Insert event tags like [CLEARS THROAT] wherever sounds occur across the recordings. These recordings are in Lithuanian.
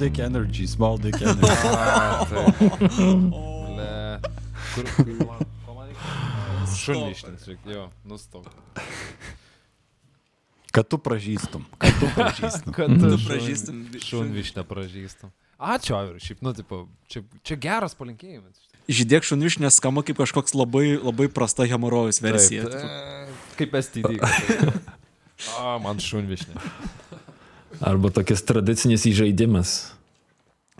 dick energy, small dick [LAUGHS] energy. A, taip. Ble. Kur, kur man, ko man reikia? Šunį ištins reikia, jo, nustok. Kad tu pražystum. Kad tu [LAUGHS] pražystum. Kad Tu šun- pražystum Šunvišnę pražystum. Ačiū, Aivir, šiaip, nu, tipo, čia, čia geras palinkėjimas. Žydėk šunišnės skamba kaip kažkoks labai, labai prasta hemorojus versija. Taip, e, kaip STD. [LAUGHS] A, man šunvišnė. Arba tokias tradicinis įžaidimas.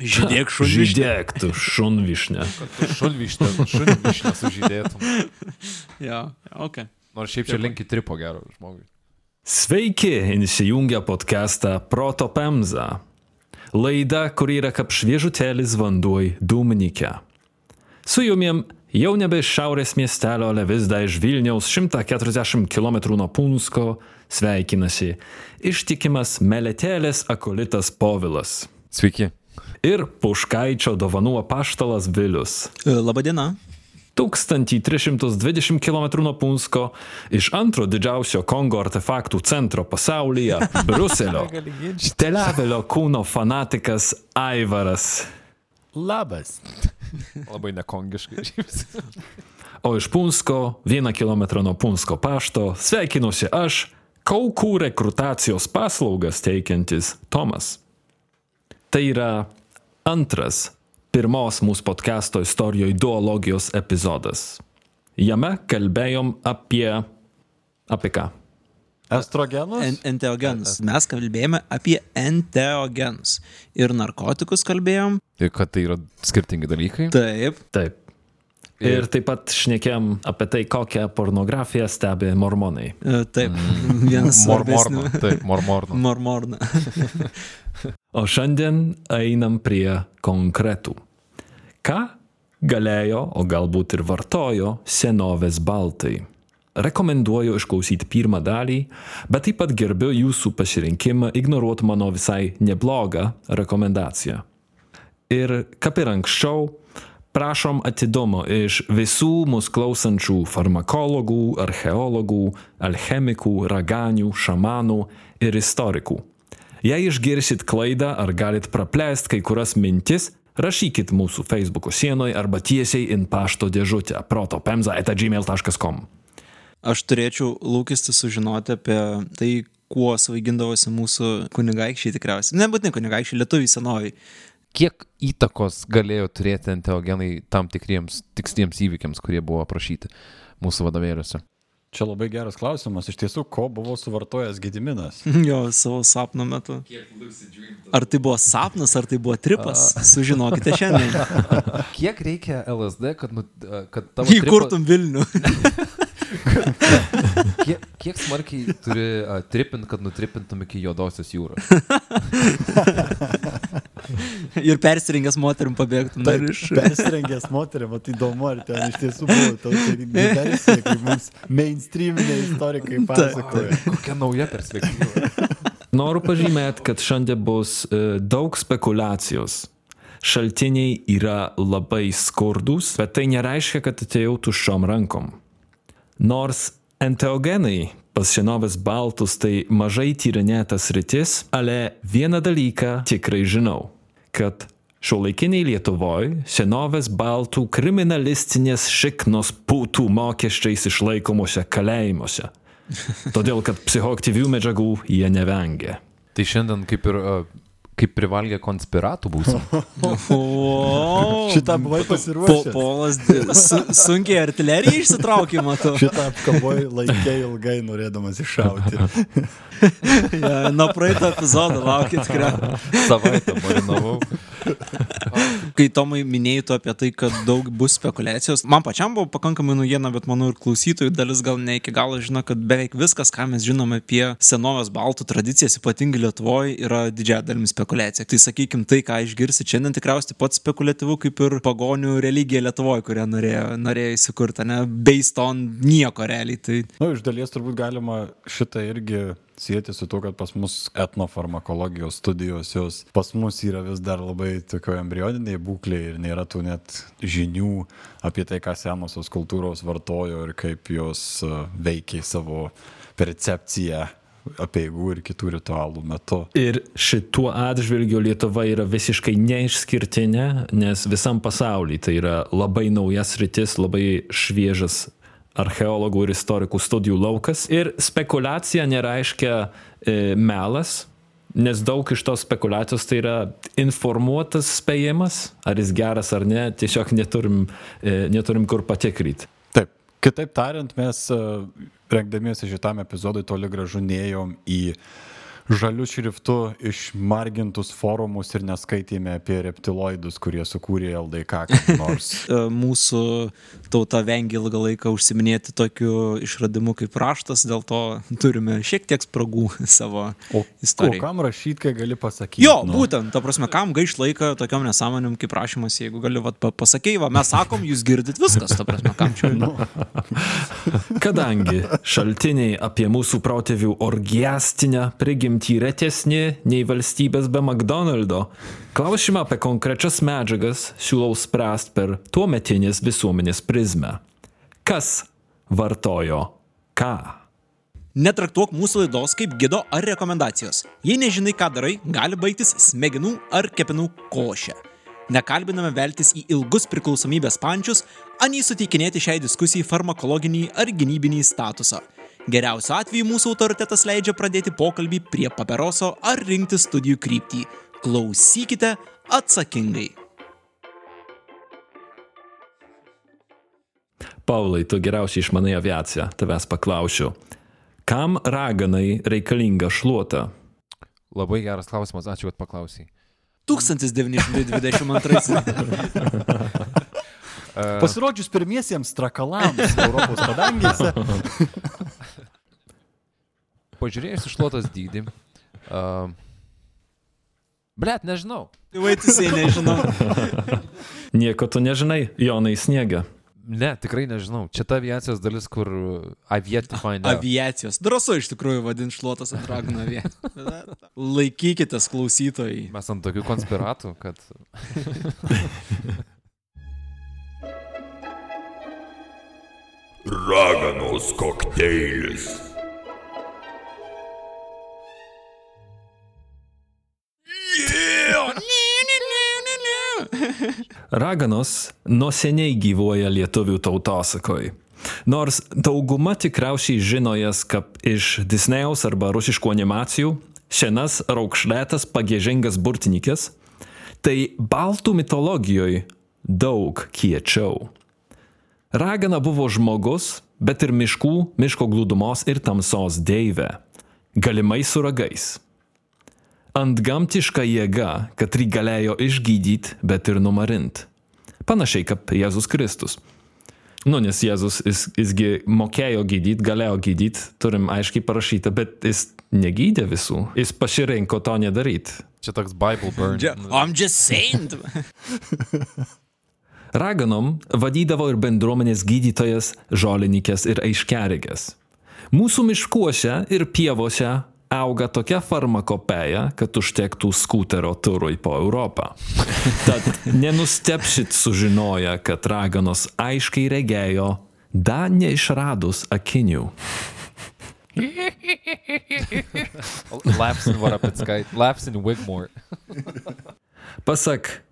Žydėk [LAUGHS] šunišnės. Žydėk, tu šunvišnė. Šunvišnė, šunvišnė sužydėtum. [LAUGHS] Ja, ok. Nors šiaip čia linki tripo gero žmogui. Sveiki, įsijungę podcastą Proto Pemza. Laida, kur yra kaip šviežutėlis vanduoj Dūminikę. Su jumiem jau nebe iš šiaurės miestelio, ale vis dar iš Vilniaus 140 km nuo Punsko sveikinasi ištikimas meletėlės akolitas Povilas Sveiki. ir Puškaičio dovanų apaštalas Vilius. E, Labadiena. 1320 km nuo Punsko iš antro didžiausio Kongo artefaktų centro pasaulyje [LAUGHS] - Bruselio. Televelio kūno fanatikas Aivaras. Labas. [LAUGHS] Labai nekongiškai. O iš Punsko, vieną kilometrą nuo Punsko pašto, sveikinuosi aš, Kaukų rekrutacijos paslaugas teikiantis Tomas. Tai yra antras pirmos mūsų podkasto istorijoje ideologijos epizodas. Jame kalbėjom apie... apie ką? Estrogenus? En enteogenus. Mes kalbėjome apie enteogenus. Ir narkotikus kalbėjom. Ir kad tai yra skirtingi dalykai. Taip. Taip. Ir taip pat šnekėm apie tai, kokią pornografiją stebi mormonai. E, Taip. Vienas [LAUGHS] Mormorno. svarbesnių. Taip, mormorno. [LAUGHS] Mormorna. [LAUGHS] O šiandien einam prie konkretų. Ką galėjo, o galbūt ir vartojo senovės baltai? Rekomenduoju išklausyti pirmą dalį, bet taip pat gerbiu jūsų pasirinkimą ignoruoti mano visai neblogą rekomendaciją. Ir kaip ir anksčiau, prašom atidumo iš visų mūsų klausančių farmakologų, archeologų, alchemikų, raganių, šamanų ir istorikų. Jei išgirsit klaidą ar galit praplėst kai kurias mintis, rašykit mūsų Facebook sienoje arba tiesiai in pašto dėžutę protopemza.gmail.com. Aš turėčiau lūkesti sužinoti apie tai, kuo svaigindavosi mūsų kunigaikščiai tikriausiai. Nebūtinai kunigaikščiai, lietuviai senoviai. Kiek įtakos galėjo turėti enteogenai tam tikriems tiksliems įvykiams, kurie buvo aprašyti mūsų vadovėliuose? Čia labai geras klausimas. Iš tiesų, ko buvo suvartojęs Gediminas? [LAUGHS] Jo, savo sapno metu. Ar tai buvo sapnas, ar tai buvo tripas, sužinokite šiandien. [LAUGHS] Kiek reikia LSD, kad, nu, kad tavo... Įkurtum Vilnių. [LAUGHS] Kiek, kiek smarkiai turi uh, tripint, kad nutripintum iki juodosios jūros? Ir persirengęs moterim pabėgtum dar iš. Persirengęs moterį, mat įdomu, ar ten iš tiesų buvo versija, kaip mums mainstreaminiai istorikai pasakoja. Kokia nauja perspektyva. Noriu pažymėti, kad šiandien bus e, daug spekulacijos. Šaltiniai yra labai skurdus, bet tai nereiškia, kad atėjau tuščiom rankom. Nors enteogenai pas senovės baltus tai mažai tyrinėtas rytis, ale vieną dalyką tikrai žinau, kad šiuolaikiniai Lietuvoje senovės baltų kriminalistinės šiknos putų mokesčiais išlaikomuose kalėjimuose. [LAUGHS] Todėl, kad psichoaktyvių medžiagų jie nevengia. Tai šiandien kaip ir uh, kaip privalgę konspiratų būsim. [LAUGHS] Šitą buvai po, pasiruošęs. polas di- su, sunkiai artilerija išsitraukė, matau. Šitą apkaboj laikė ilgai norėdamas iššauti. [LAUGHS] Ja, nuo praeito epizodo laukit tikrai. Savaitę marinavau. Kai Tomai minėjai tu apie tai, kad daug bus spekulacijos, man pačiam buvo pakankamai naujiena, bet manau ir klausytojų dalis gal ne iki galo žino, kad beveik viskas, ką mes žinome apie senovės baltų tradicijas, ypatingai Lietuvoje, yra didžiąją dalimi spekulacija. Tai sakykime, tai, ką išgirsi šiandien tikriausiai pats spekuliatyvu, kaip ir pagonių religija Lietuvoje, kurią norėjo, norėjo įsikurti, ne, based on nieko realiai. Tai nu, iš dalies turbūt galima šitą irgi sieti su to, kad pas mus etnofarmakologijos studijos jos pas mus yra vis dar labai tokioje embrioniniai būklėje ir nėra tų net žinių apie tai, ką senosios kultūros vartojo ir kaip jos uh, veikia savo percepciją apieigų ir kitų ritualų metu. Ir šituo atžvilgiu Lietuva yra visiškai neišskirtinė, nes visam pasaulyje tai yra labai naujas rytis, labai šviežas archeologų ir istorikų studijų laukas. Ir spekulacija nereiškia e, melas, nes daug iš tos spekulacijos tai yra informuotas spėjimas, ar jis geras ar ne, tiesiog neturim, e, neturim kur patikrinti. Taip, kitaip tariant, mes e, rengdamiesi šitam epizodui toli gražu neėjom į žaliu šriftu išmargintus forumus ir neskaitėme apie reptiloidus, kurie sukūrė LDK, [LAUGHS] nors. E, Mūsų tauta vengia ilgą laiką užsiminėti tokiu išradimu kaip raštas, dėl to turime šiek tiek spragų [LAUGHS] savo O, o istorijai. kam rašyti, kai gali pasakyti? Jo, būtent, ta prasme, kam gaiš laiką tokiom nesąmonėm kaip rašymas, jeigu gali, va, pasakei, va, mes sakom, jūs girdit viskas, ta prasme, kam čia. Nu. Kadangi šaltiniai apie mūsų protėvių orgiastinę prigimtį retesni nei valstybės be McDonald'o, klausimą apie konkrečias medžiagas siūlau spręsti per tuometinės visuomenės prizmę. Kas vartojo ką? Netraktuok mūsų laidos kaip gido ar rekomendacijos. Jei nežinai, ką darai, gali baigtis smegenų ar kepenų košė. Nekalbiname veltis į ilgus priklausomybės pančius, anį suteikinėti šiai diskusijai farmakologinį ar gynybinį statusą. Geriausiu atveju mūsų autoritetas leidžia pradėti pokalbį prie paperoso ar rinkti studijų kryptį. Klausykite atsakingai. Paulai, tu geriausiai išmanai aviaciją, tavęs paklausiu. Kam raganai reikalinga šluota? Labai geras klausimas, ačiū, kad paklausai. 1922. [LAUGHS] Pasirodžius pirmiesiems trakalams Europos padangėse. [LAUGHS] Pažiūrėjus išlotas dydį. Uh, Blet, nežinau. Vaitisiai nežinau. [LAUGHS] Nieko tu nežinai, Jonai sniega. Ne, tikrai nežinau. Čia ta aviacijos dalis, kur find out. Aviacijos. Drąsu iš tikrųjų vadinti šluotas ant ragano aviacijos. [LAUGHS] Laikykitės klausytojai. Mes ant tokių konspiratų, kad... Raganos kokteilis. Raganos nuo seniai gyvuoja lietuvių tautosakoj. Nors dauguma tikriausiai žino jas kaip iš Disnejaus arba rusiškų animacijų, šiandienas raukšlėtas pagėžingas burtininkas, tai baltų mitologijoje daug kiečiau. Ragana buvo žmogus, bet ir miškų, miško glūdumos ir tamsos deivė, galimai su ragais. Antgamtiška jėga, kad jį galėjo išgydyti, bet ir numarint. Panašiai kaip Jėzus Kristus. Nu, nes Jėzus, jis, jisgi mokėjo gydyti, galėjo gydyti, turim aiškiai parašyta, bet jis negydė visų. Jis pasirinko to nedaryti. Čia toks Bible burn. I'm just saying. [LAUGHS] Raganom vadydavo ir bendruomenės gydytojas, žolininkės ir aiškerigės. Mūsų miškuose ir pievose auga tokia farmakopeja, kad užtektų skuterio turui po Europą. Tad nenustepšit sužinoję, kad raganos aiškiai regėjo, da neišradus akinių. Lapsin Varapitskai, Lapsin Wigmore. Pasak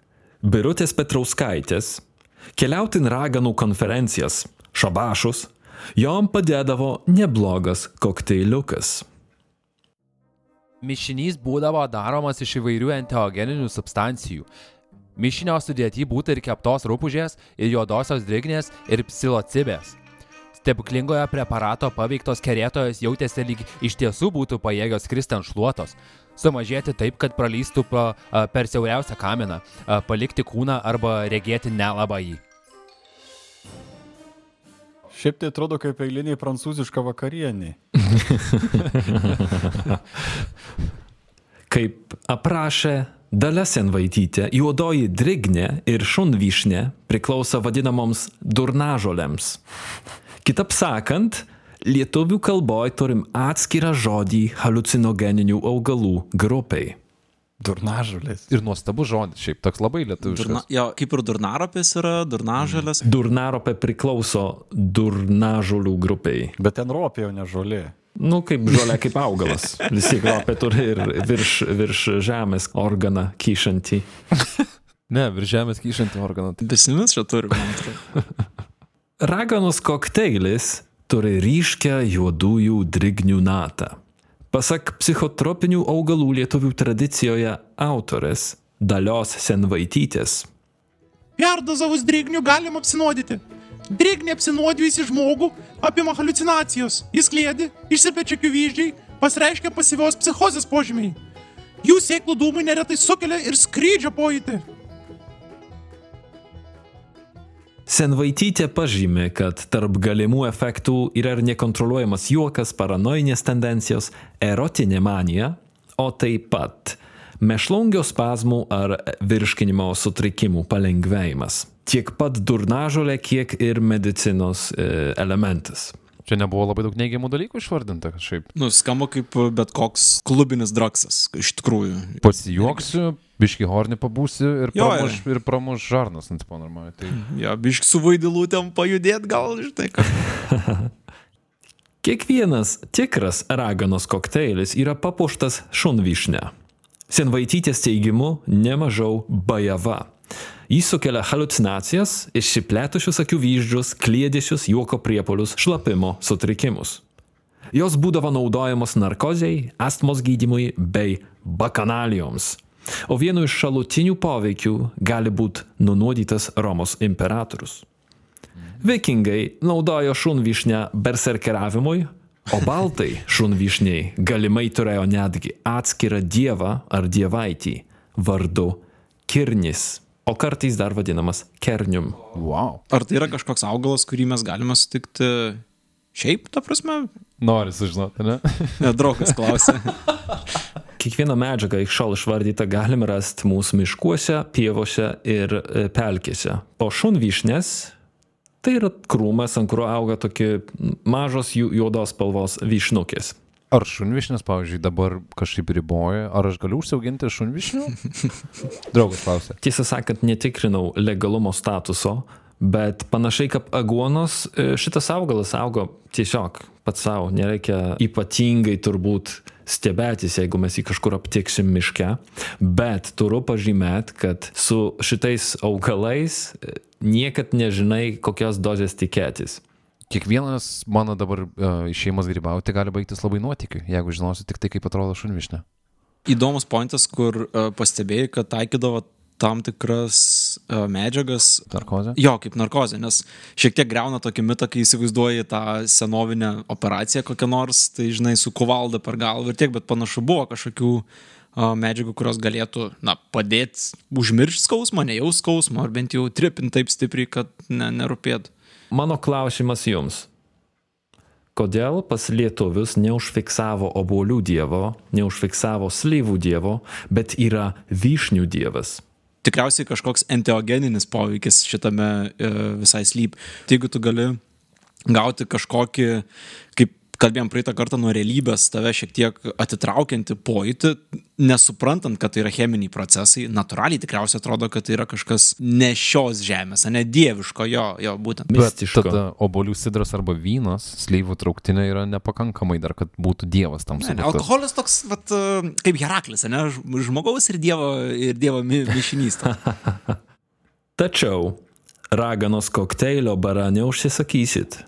Birutės Petrauskaitės, keliautin raganų konferencijas, šabašus, jom padėdavo neblogas kokteiliukas. Mišinys būdavo daromas iš įvairių enteogeninių substancijų. Mišinio sudėti būtų ir keptos rūpužės, ir juodosios drignės, ir psilocibės. Stebuklingoje preparato paveiktos kerėtojos jautėsi lyg iš tiesų būtų pajėgios kristi ant šluotos. Sumažėti taip, kad pralystų per siauriausią kaminą, palikti kūną arba regėti nelabai jį. Šiaip tai atrodo kaip eiliniai prancūziška vakarienė. [LAUGHS] Kaip aprašė Dalia Senvaitytė, juodoji drignė ir šunvyšnė priklauso vadinamoms durnažolėms. Kitap sakant, lietuvių kalboje turim atskirą žodį halucinogeninių augalų grupiai. Durnažulės. Ir nuostabus žodis, šiaip toks labai Durna, lietuviškas. jo, kaip ir durnaropės yra, durnažalės. Durnaropė priklauso durnažolių grupiai. Bet ten ropė jau ne žolė. Nu, kaip žolė, kaip augalas. Visi ropė turi ir virš, virš žemės organą kyšantį. [LAUGHS] Ne, virš žemės kyšantį organą. [LAUGHS] Tai Besimis čia turi, man atrodo. Raganos kokteilis turi ryškę juodųjų drignių natą. Pasak psichotropinių augalų lietuvių tradicijoje autorės Dalios Senvaitytės. Perdozavus drėgnių galima apsinuodyti. Drėgnį apsinuodijusi žmogų apima halucinacijos, jis klėdi, išsipečia kivyždžiai, pasireiškia pasyvios psichozės požymiai. Jų sėklų dūmai neretai sukelia ir skrydžio pojūtį. Senvaitytė pažymė, kad tarp galimų efektų yra ir nekontroliuojamas juokas, paranojinės tendencijos, erotinė manija, o taip pat mešlungio spazmų ar virškinimo sutrikimų palengvėjimas. Tiek pat durnažolė, kiek ir medicinos e, elementas. Čia nebuvo labai daug neigiamų dalykų išvardinta kažkaip. Nu, skamba kaip bet koks klubinis draksas, iš tikrųjų. Pasijuoksiu, biški hornį pabūsi ir Jo, pramuš, ir pramuš žarnas, ant tipo normaliai. Tai... Ja, bišk su vaidilutėm pajudėt gal, žinai, kad... [LAUGHS] Kiekvienas tikras raganos kokteilis yra papuoštas šunvyšne. Senvaitytės teigimu nemažiau bajava. Jis sukelia halucinacijas, išsiplėtusius akių vyzdžius, klėdėsius, juoko priepolius, šlapimo sutrikimus. Jos būdavo naudojamos narkozijai, astmos gydimui bei bakanalijoms. O vienu iš šalutinių poveikių gali būti nunuodytas Romos imperatorius. Vikingai naudojo šunvyšnę berserkeravimui, o baltai šunvyšniai galimai turėjo netgi atskirą dievą ar dievaitį vardu Kirnis, o kartais dar vadinamas Kernium. Wow. Ar tai yra kažkoks augalas, kurį mes galime sutikti šiaip, ta prasme? Nori sužinoti, ne? [LAUGHS] Ne, draugas klausė. [LAUGHS] Kiekvieną medžiagą iki šiol išvardytą galime rasti mūsų miškuose, pievose ir e, pelkėse. O šunvyšnės tai yra krūmas, ant kurio auga tokie mažos juodos spalvos vyšnukės. Ar šunvišnis, pavyzdžiui, dabar kažkaip riboja, ar aš galiu užsiauginti šunvišnių? [LAUGHS] Draugas klausė. Tiesą sakant, netikrinau legalumo statuso, bet panašiai kaip aguonos, e, šitas augalas augo tiesiog pats savo, nereikia ypatingai turbūt stebėtis, jeigu mes jį kažkur aptiksim miške, bet turiu pažymėti, kad su šitais augalais e, niekad nežinai, kokios dozės tikėtis. Kiekvienas mano dabar uh, išėjimas grybauti gali baigtis labai nuotikiu, jeigu žinosiu tik tai, kaip atrodo šunvišnė. Įdomus pointas, kur uh, pastebėjai, kad taikydavo tam tikras uh, medžiagas. Narkozė? Jo, kaip narkozė, nes šiek tiek greuna tokį mitą, kai įsivaizduoji tą senovinę operaciją kokią nors, tai žinai, su kuvalda per galvą ir tiek, bet panašu buvo kažkokių uh, medžiagų, kurios galėtų, na, padėti užmiršti skausmą, nejaus skausmą, ar bent jau tripinti taip stipriai, kad ne, nerūpėtų. Mano klausimas jums. Kodėl pas lietuvius neužfiksavo obolių dievo, neužfiksavo slyvų dievo, bet yra vyšnių dievas? tikriausiai kažkoks enteogeninis poveikis šitame e, visai slyp. Tai jeigu tu gali gauti kažkokį, kalbėjom praeitą kartą nuo realybės, tave šiek tiek atitraukianti pojūtį, nesuprantant, kad tai yra cheminiai procesai, natūraliai tikriausiai atrodo, kad tai yra kažkas ne šios žemės, o ne dieviško, jo, jo būtent. Mistiško. Tada obolių sidras arba vynas, slyvų trauktinė yra nepakankamai dar, kad būtų dievas tam sukurtas. alkoholis toks, vat, kaip Heraklis, ne, žmogaus ir dievo, ir dievo mi- mišinys. [LAUGHS] Tačiau raganos kokteilio bara neužsisakysit.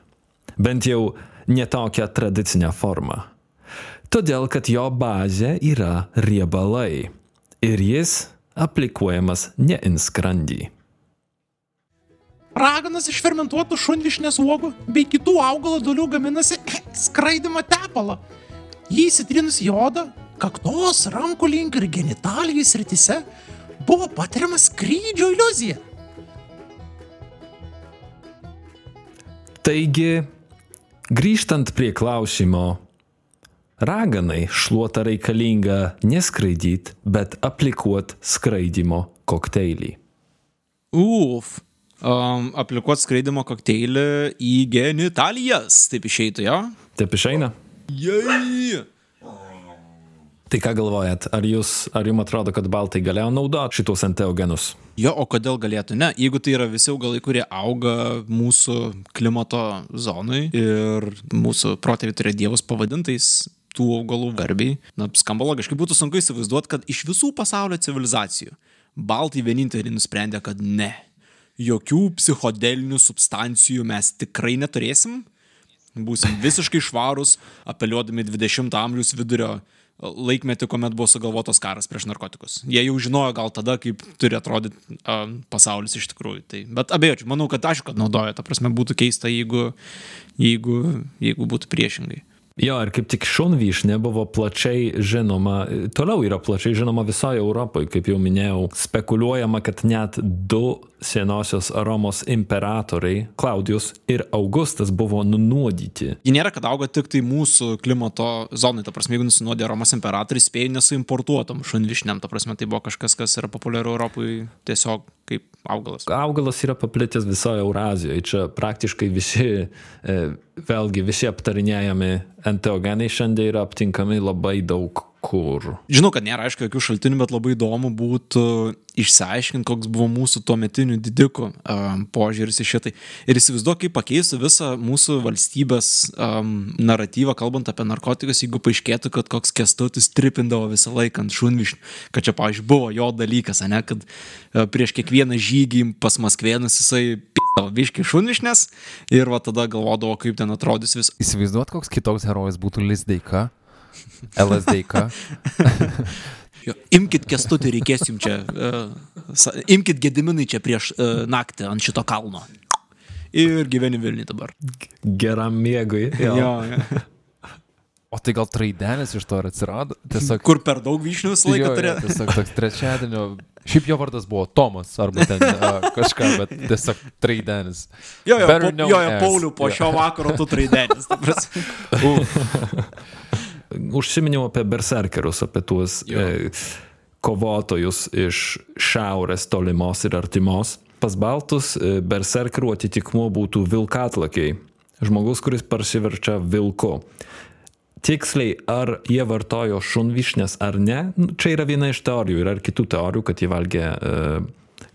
Bent jau ne tokią tradicinę formą. Todėl, kad jo bazė yra riebalai ir jis aplikuojamas ne in skrandį. Raganas iš fermentuotų šunvišnės uogų bei kitų augalo dalių gaminasi [CLEARS THROAT] skraidimo tepalą. Jį įsitrinus į odą, kaktos, rankų link ir genitalijų sritise buvo patiriama skrydžio iliuzija. Taigi, grįžtant prie klausimo, raganai šluota reikalinga neskraidyt, bet aplikuot skraidimo kokteilį. Uf. Um, aplikuoti skraidimo kokteilį į genitalijas, taip išeitų, jo? Taip išeina? Jei. Tai ką galvojat, ar, jūs, ar jums atrodo, kad baltai galėjo naudoti šitos enteogenus? Jo, o kodėl galėtų ne? Jeigu tai yra visi augalai, kurie auga mūsų klimato zonai ir mūsų protėviai turėjo dievus pavadintais tų augalų garbiai, na, skamba logiškai, būtų sunku įsivaizduoti, kad iš visų pasaulio civilizacijų baltai vieninteliai nusprendė, kad ne. Jokių psichodelinių substancijų mes tikrai neturėsim, būsim visiškai švarus, apeliuodami 20 amžiaus vidurio laikmetį, kuomet buvo sugalvotas karas prieš narkotikus. Jie jau žinojo gal tada, kaip turi atrodyti uh, pasaulis iš tikrųjų. Tai, bet abejočiau, manau, kad aišku, kad naudoja, ta prasme būtų keista, jeigu, jeigu, jeigu būtų priešingai. Jo, ir kaip tik šunvyšnė buvo plačiai žinoma, toliau yra plačiai žinoma visoje Europoje, kaip jau minėjau, spekuliuojama, kad net du senosios Romos imperatoriai, Klaudijus ir Augustas, buvo nunuodyti. Ji nėra, kad auga tik tai mūsų klimato zonai, ta prasme, jeigu nusinuodė Romos imperatoriai, spėjo nesuimportuotom šunvišniam, ta prasme, tai buvo kažkas, kas yra populiaru Europoje tiesiog kaip augalas. Augalas yra paplitęs visoje Eurazijoje. Čia praktiškai visi, e, vėlgi visi aptarinėjami enteogenai šiandien yra aptinkami labai daug kur. Žinau, kad nėra aišku jokių šaltinių, bet labai įdomu būtų išsiaiškinti, koks buvo mūsų tuometinių didikų um, požiūris į šitai. Ir įsivaizduok, kaip pakeistų visą mūsų valstybės um, naratyvą, kalbant apie narkotikus, jeigu paaiškėtų, kad koks kestutis tripindavo visą laiką ant šunvišnių, kad čia, pavyzdžiui, buvo jo dalykas, ne, kad uh, prieš kiekvieną žygį pas Maskvėnus jisai pizdavo viški šunvišnės ir va tada galvodavo, kaip ten atrodys vis. Įsivaizduot, koks kitoks herojus būtų Lisdeika. LSDK. [LAUGHS] Jo, imkit kestutį, reikės jums čia. Uh, imkit gediminai čia prieš uh, naktį ant šito kalno. Ir gyveni Vilniui dabar. Geram miegui. Jo. Jo, jo. O tai gal traidenis iš to ir atsirado? Tiesiog, Kur per daug vyšnių visą laiką Jo, jo, turėjo. Tiesiog toks trečiadienio. Šiaip jo vardas buvo Tomas arba ten uh, kažką, bet tiesiog traidenis. Jo, jo, po, jo, jo, as. Paulių, po Jo. šio vakaro tu ta prasme. [LAUGHS] Užsiminiau apie berserkerus, apie tuos e, kovotojus iš šiaurės tolimos ir artimos. Pas baltus e, berserkerų atitikmuo būtų vilkatlakiai. Žmogus, kuris parsiverčia vilku. Tiksliai, ar jie vartojo šunvišnės ar ne, nu, čia yra viena iš teorijų. Yra ir kitų teorijų, kad jie valgė e,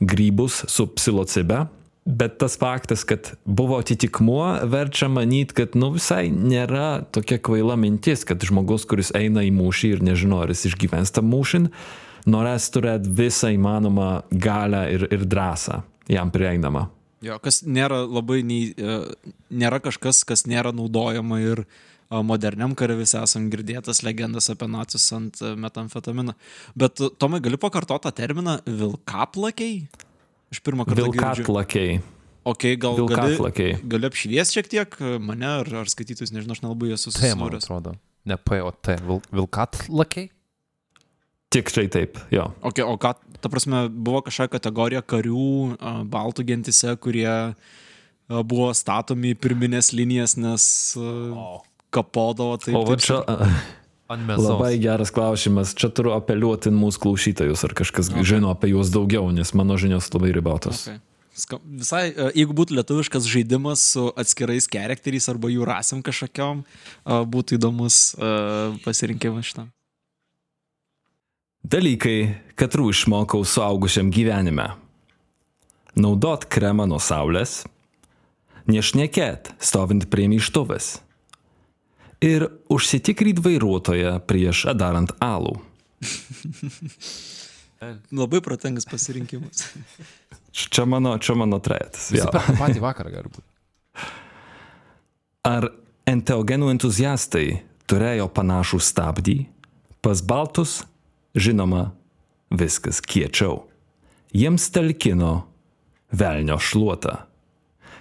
grybus su psilocibe. Bet tas faktas, kad buvo atitikmuo, verčia manyti, kad nu visai nėra tokia kvaila mintis, kad žmogus, kuris eina į mūšį ir nežino, ar jis išgyvens tą mūšį, norės turėti visą įmanomą galę ir, ir drąsą jam prieinamą. Jo, kas nėra labai, nei, e, nėra kažkas, kas nėra naudojama ir e, moderniam kare visi esam girdėtas legendas apie nacius ant e, metamfetaminą. Bet Tomai, gali pakartoti tą terminą vilkaplakiai? Iš pirmą kartą. Vilkatlakiai. Ok, gal gali, Vilkatlakiai. gali apšvies šiek tiek mane ar, ar skaitytus, nežinau, aš nelabai esu T, man susidūręs. atrodo. Ne P, o T. Vil, vilkatlakiai? Tikrai taip, jo. Okay, o ką, ta prasme, buvo kažkokia kategorija karių baltų gentise, kurie buvo statomi pirminės linijas, nes kapodavo taip. O va taip, čia mėsos. Labai geras klausimas. Čia turiu apeliuoti mūsų klausytojus, ar kažkas okay. žino apie juos daugiau, nes mano žinios labai ribotos. Okay. Ska, visai, a, jeigu būtų lietuviškas žaidimas su atskirais charakteriais arba jų rasėm kažkokiam, a, būtų įdomus a, pasirinkimas šitam. Dalykai, katrų išmokau suaugusiam gyvenime. Naudot kremą nuo saulės, nešnekėt stovint prie myštuvės ir užsitikryt vairuotoją prieš darant alų. [LAUGHS] Labai protingas pasirinkimas. Čia mano, čia mano trejetas. Patį vakarą gali būti. Ar enteogenų entuziastai turėjo panašų stabdį? Pas baltus, žinoma, viskas kiečiau. Jiems talkino velnio šluota,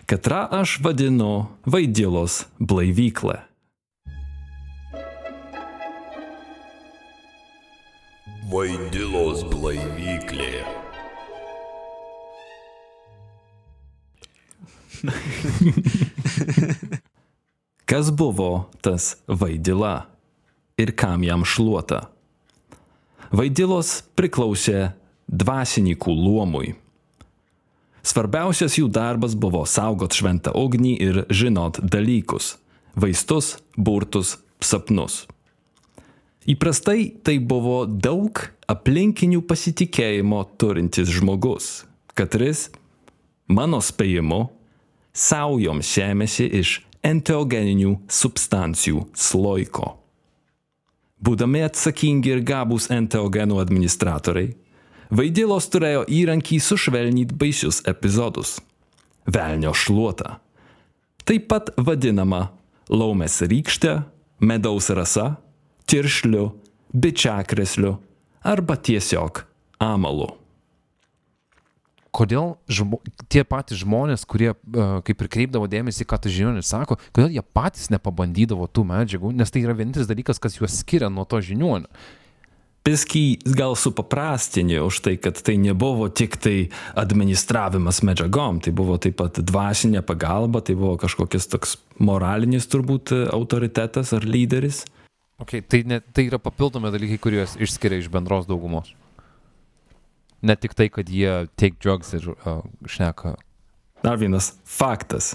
katrą aš vadinu vaidilos blaivyklę. Vaidilos blaivyklė. [LAUGHS] Kas buvo tas vaidila ir kam jam šluota? Vaidilos priklausė dvasininkų luomui. Svarbiausias jų darbas buvo saugot šventą ugnį ir žinot dalykus - vaistus, burtus, sapnus. Įprastai tai buvo daug aplinkinių pasitikėjimo turintis žmogus, katris, mano spėjimu, saujom šėmėsi iš enteogeninių substancijų sloiko. Būdami atsakingi ir gabūs enteogenų administratoriai, Vaidilos turėjo įrankį sušvelnyti baisius epizodus. Velnio šluota. Taip pat vadinama laumės rykšte, medaus rasa, tiršliu, bičiakresliu arba tiesiog amalu. Kodėl žmo, tie patys žmonės, kurie uh, kaip ir kreipdavo dėmesį, ką tu žiniuonė sako, kodėl jie patys nepabandydavo tų medžiagų, nes tai yra vienintelis dalykas, kas juos skiria nuo to žiniuonio. Biskį gal supaprastinė už tai, kad tai nebuvo tik tai administravimas medžiagom, tai buvo taip pat dvasinė pagalba, tai buvo kažkokias toks moralinis turbūt autoritetas ar lyderis. Okay, tai, ne, tai yra papildomi dalykai, kuriuos išskiria iš bendros daugumos. Ne tik tai, kad jie take drugs ir uh, šneka. Dar vienas faktas.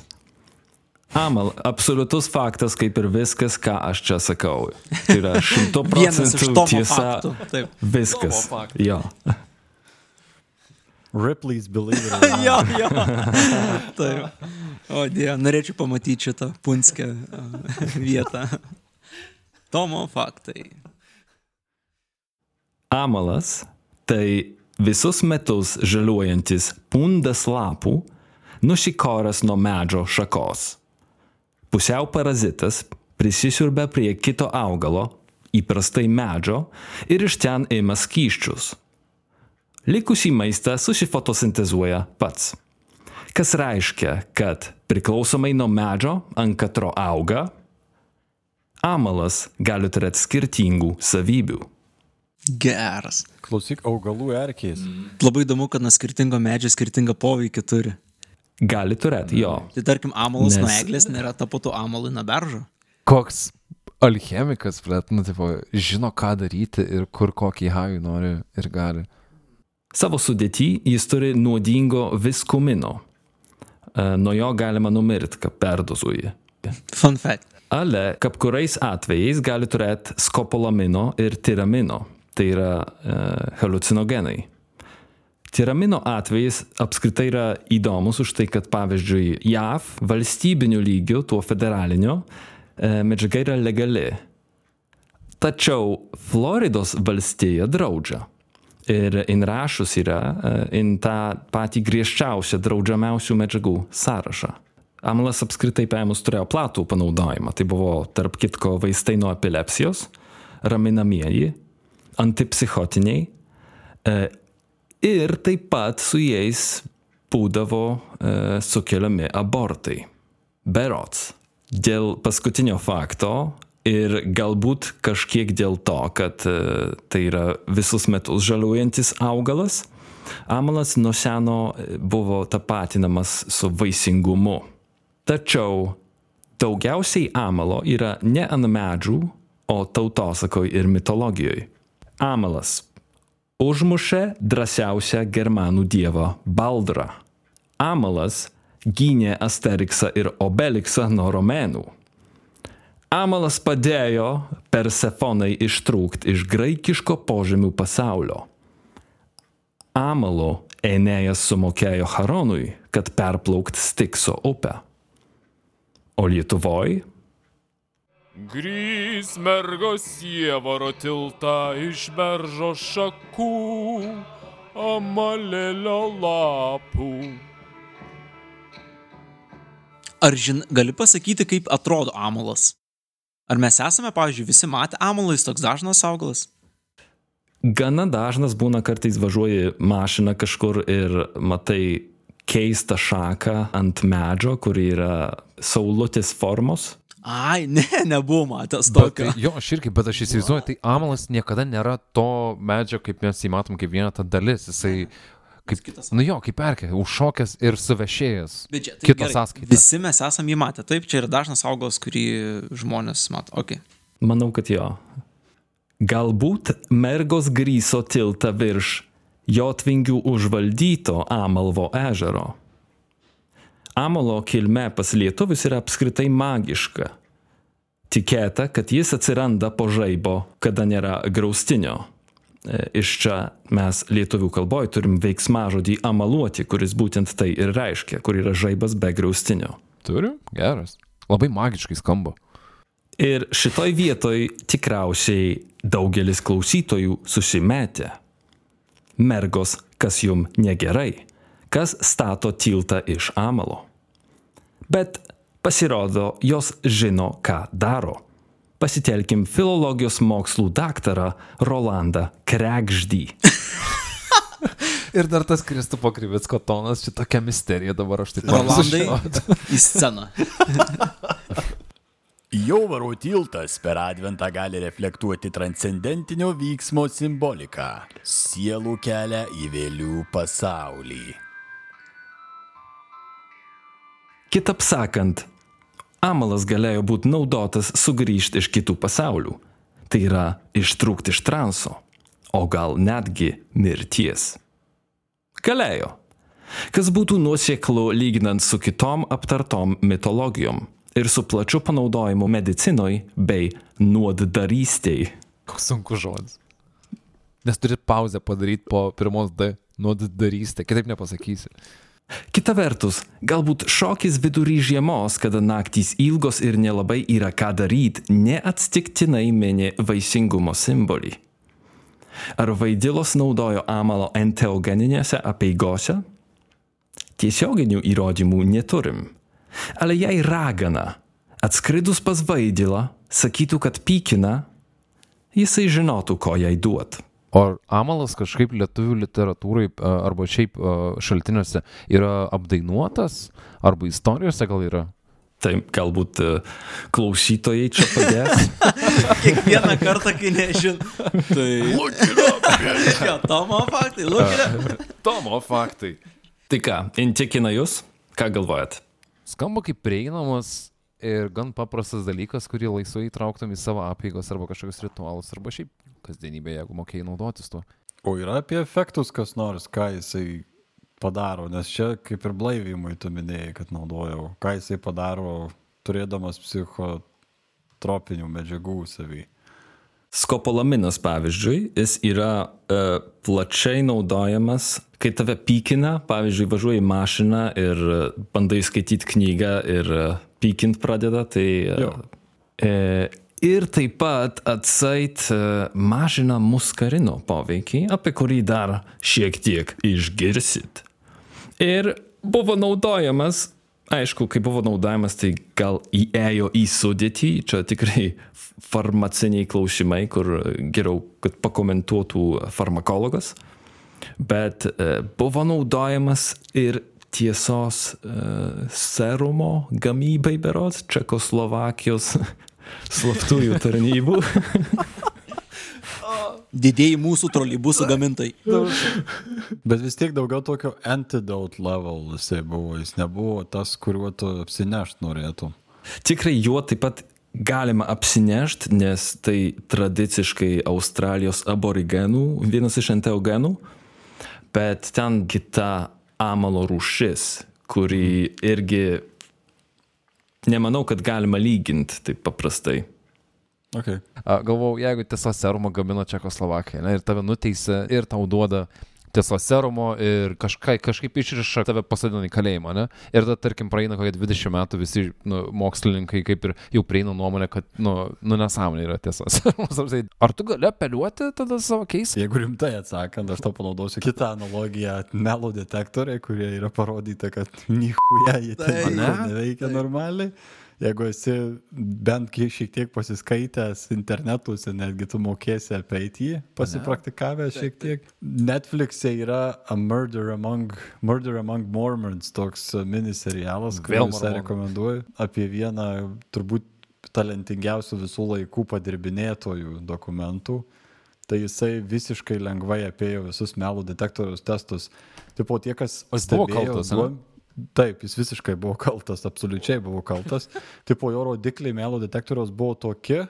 Amal, absoliutus faktas, kaip ir viskas, ką aš čia sakau. Tai yra [LAUGHS] šimto procentų tiesa. faktų. Taip. Viskas. Jo. Ripley's Believe It or [LAUGHS] Not. Jo, jo. Taip. O Dieve, norėčiau pamatyti šitą punskę a, vietą. Tomo faktai. Amalas tai visus metus žaliuojantis pundas lapų, nušikoras nuo medžio šakos. Pusiau parazitas prisisiurbia prie kito augalo, įprastai medžio, ir iš ten ima skyščius. Likusį maistą susifotosintezuoja pats. Kas reiškia, kad priklausomai nuo medžio, ant katro auga, amalas gali turėti skirtingų savybių. Geras. Klausyk, augalų erkės. Labai įdomu, kad nuo skirtingo medžio skirtingą poveikį turi. Gali turėti, jo. Tai tarkim, amalas Nes... nuo eglės nėra taputų amalui nuo beržo. Koks alchemikas, bet, nu, tipo, žino, ką daryti ir kur kokį hajų nori ir gali. Savo sudėtį jis turi nuodingo viskumino. E, Nuo jo galima numirti, kad perdozuoji. Fun fact. Ale, kaip kuriais atvejais gali turėti skopolamino ir tiramino. Tai yra e, halucinogenai. Tiramino atvejis apskritai yra įdomus už tai, kad pavyzdžiui JAV valstybiniu lygiu, tuo federaliniu, e, medžiaga yra legali. Tačiau Floridos valstija draudžia. Ir inrašus yra e, in tą patį griežčiausią draudžiamiausių medžiagų sąrašą. Amalas apskritai paėmus turėjo platų panaudojimą. Tai buvo tarp kitko vaistai nuo epilepsijos, raminamieji, antipsichotiniai e, ir taip pat su jais būdavo e, sukeliami abortai. Berots. Dėl paskutinio fakto ir galbūt kažkiek dėl to, kad e, tai yra visus metus žaliuojantis augalas, amalas nuo seno e, buvo tapatinamas su vaisingumu. Tačiau daugiausiai amalo yra ne ant medžių, o tautosakoj ir mitologijoje. Amalas užmušė drąsiausią germanų dievą Baldrą. Amalas gynė Asteriksą ir Obeliksą nuo romėnų. Amalas padėjo Persefonai ištrūkti iš graikiško požemių pasaulio. Amalo Enėjas sumokėjo Haronui, kad perplaukt Stikso upę. O Lietuvoj Grįs mergos sievaro tiltą iš beržo šakų, amalėlio lapų. Ar žin, gali pasakyti, kaip atrodo amalas? Ar mes esame, pavyzdžiui, visi matę amalą, jis toks dažnas augalas? gana dažnas būna kartais važiuoji mašiną kažkur ir matai keistą šaką ant medžio, kuri yra saulutės formos. Ai, ne, nebuvo matęs Bet, tokio. jo, aš irgi, bet aš įsivaizduoju, tai amalas niekada nėra to medžio, kaip mes jį matom, kaip viena ta dalis. Jisai, kaip, kitas. nu jo, kaip erkė, užšokęs ir suvešėjęs. Bet čia, tai Kita gerai, sąskaita. Visi mes esame jį matę. Taip, čia yra dažnas augalas, kurį žmonės mato. Okay. Manau, kad jo. Galbūt mergos grįso tiltą virš jotvingių užvaldyto Amalvo ežero. Amalo kilme pas lietuvius yra apskritai magiška. Tikėta, kad jis atsiranda po žaibo, kada nėra graustinio. E, Iš čia mes lietuvių kalboje turim veiksmažodį amaluoti, kuris būtent tai ir reiškia, kur yra žaibas be graustinio. Turiu? Geras. Labai magiškai skamba. Ir šitoj vietoj tikriausiai daugelis klausytojų susimetė. Mergos, kas jum negerai, kas stato tiltą iš amalo. Bet pasirodo, jos žino, ką daro. Pasitelkim filologijos mokslų daktarą Rolandą Krekždį. [LAUGHS] Ir dar tas Kristupo Krivicko tonas, čia tokia misterija dabar aš taip Rolandai į sceną. [LAUGHS] Jovaro tiltas per adventą gali reflektuoti transcendentinio vyksmo simboliką - sielų kelią į vėlių pasaulį. Kitaip sakant, amalas galėjo būti naudotas sugrįžti iš kitų pasaulių. Tai yra ištrūkti iš transo, o gal netgi mirties. Galėjo. Kas būtų nuoseklu lyginant su kitom aptartom mitologijom ir su plačiu panaudojimu medicinoj bei nuoddarystėj. Koks sunkus žodis. Nes turi pauzę padaryti po pirmos D. Nuoddarystė. Kitaip nepasakysi. Kita vertus, galbūt šokis vidury žiemos, kada naktys ilgos ir nelabai yra ką daryti, neatsitiktinai mini vaisingumo simbolį. Ar vaidilos naudojo amalo enteogeninėse apieigose? Tiesioginių įrodymų neturim. Ale jei ragana, atskridus pas vaidilą, sakytų, kad pykina, jisai žinotų, ko jai duot. O ar amalas kažkaip lietuvių literatūrai arba šiaip šaltiniuose yra apdainuotas, arba istorijose gal yra? Tai galbūt e, klausytojai čia padės. [LAUGHS] Kiekvieną kartą, kai nežin. Tai... Jo, Tomo faktai, lūkime. [LAUGHS] Tomo faktai. tai ką, intikina jūs? Ką galvojat? Skamba kaip prieinamas ir gan paprastas dalykas, kurį laisvai įtrauktum į savo apėgos arba kažkokius ritualus, arba šiaip kasdienybėje, jeigu mokėjai naudotis tuo. O yra apie efektus kas nors, ką jisai padaro, nes čia kaip ir blaivimui tu minėjai, kad naudojau. Ką jisai padaro, turėdamas psichotropinių medžiagų savy. Skopolaminas, pavyzdžiui, jis yra e, plačiai naudojamas, kai tave pykina, pavyzdžiui, važiuoji į mašiną ir e, bandai skaityti knygą ir e, pykint pradeda, tai... E, Jo. e, ir taip pat atsait e, mažina muskarino poveikį, apie kurį dar šiek tiek išgirsit. Ir buvo naudojamas, aišku, kai buvo naudojamas, tai gal įėjo į sudėtį, čia tikrai farmaciniai klausimai, kur geriau, kad pakomentuotų farmakologas, bet e, buvo naudojamas ir tiesos e, serumo gamybai berots Čekoslovakijos [LAUGHS] slaptųjų tarnybų. [LAUGHS] Didėjai mūsų trolybusų gamintojai. Bet vis tiek daugiau tokio antidote level jisai buvo, jis nebuvo tas, kuriuo tu apsinešt norėtum. Tikrai juo taip pat galima apsinešti, nes tai tradiciškai Australijos aborigenų, vienas iš enteogenų, bet ten kita amalo rūšis, kuri irgi nemanau, kad galima lyginti taip paprastai. Okay. A, Galvau, jeigu tiesos serumo gamino Čekoslovakija ne, ir tave nuteisė ir tau duoda tiesos serumo ir kažka, kažkaip išriša tave pasadina į kalėjimą, ne? Ir tada, tarkim, praeina kokie 20 metų visi nu, mokslininkai kaip ir jau prieina nuomonę, kad, nu, nu nesąmonė yra tiesos [LAUGHS] serumas. Tai Ar tu gali apeliuoti tada savo keisą? Jeigu rimtai atsakant, aš to panaudosiu kitą analogiją - melo detektoriai, kurie yra parodyta, kad nichuja jie ten Ne? neveikia normaliai. Jeigu esi bent šiek tiek pasiskaitęs internetuose, netgi tu mokėsi apie jį, pasipraktikavęs šiek tiek. Netflix'e yra A Murder Among, Murder Among Mormons, toks miniserialas, kurį mormonų. rekomenduoju, apie vieną turbūt talentingiausių visų laikų padirbinėtojų dokumentų. Tai jisai visiškai lengvai apėjo visus melų detektoriaus testus. Tipo tie, kas... O jis buvo kaltas, duom- Taip, jis visiškai buvo kaltas, absoliučiai buvo kaltas. [LAUGHS] tipo jo rodikliai melų detektoriaus buvo tokie,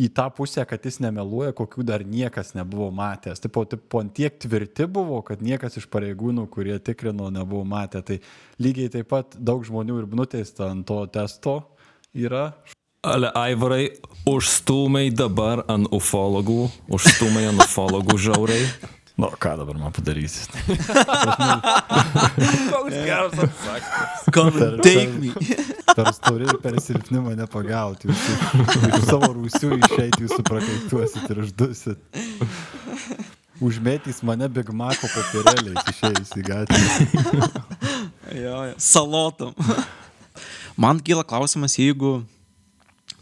į tą pusę, kad jis nemeluoja, kokių dar niekas nebuvo matęs. Tipo, tipo ant tiek tvirti buvo, kad niekas iš pareigūnų, kurie tikrino, nebuvo matę. Tai lygiai taip pat daug žmonių ir nuteista ant to testo yra. Ale Aivarai, užstumai dabar ant ufologų, užstumai ant ufologų žiauriai. [LAUGHS] Nu, ką dabar man padarysi? [LAUGHS] Koks geras atsakymas. Come take me. Per stori ir per silpni mane pagauti. Jūs iš savo rūsių išeiti, jūs suprakaituosit ir uždusit. Užmetys mane Big Maco papirėliais išėjus į gatvę. Jo, jo. Salotom. Man kyla klausimas, jeigu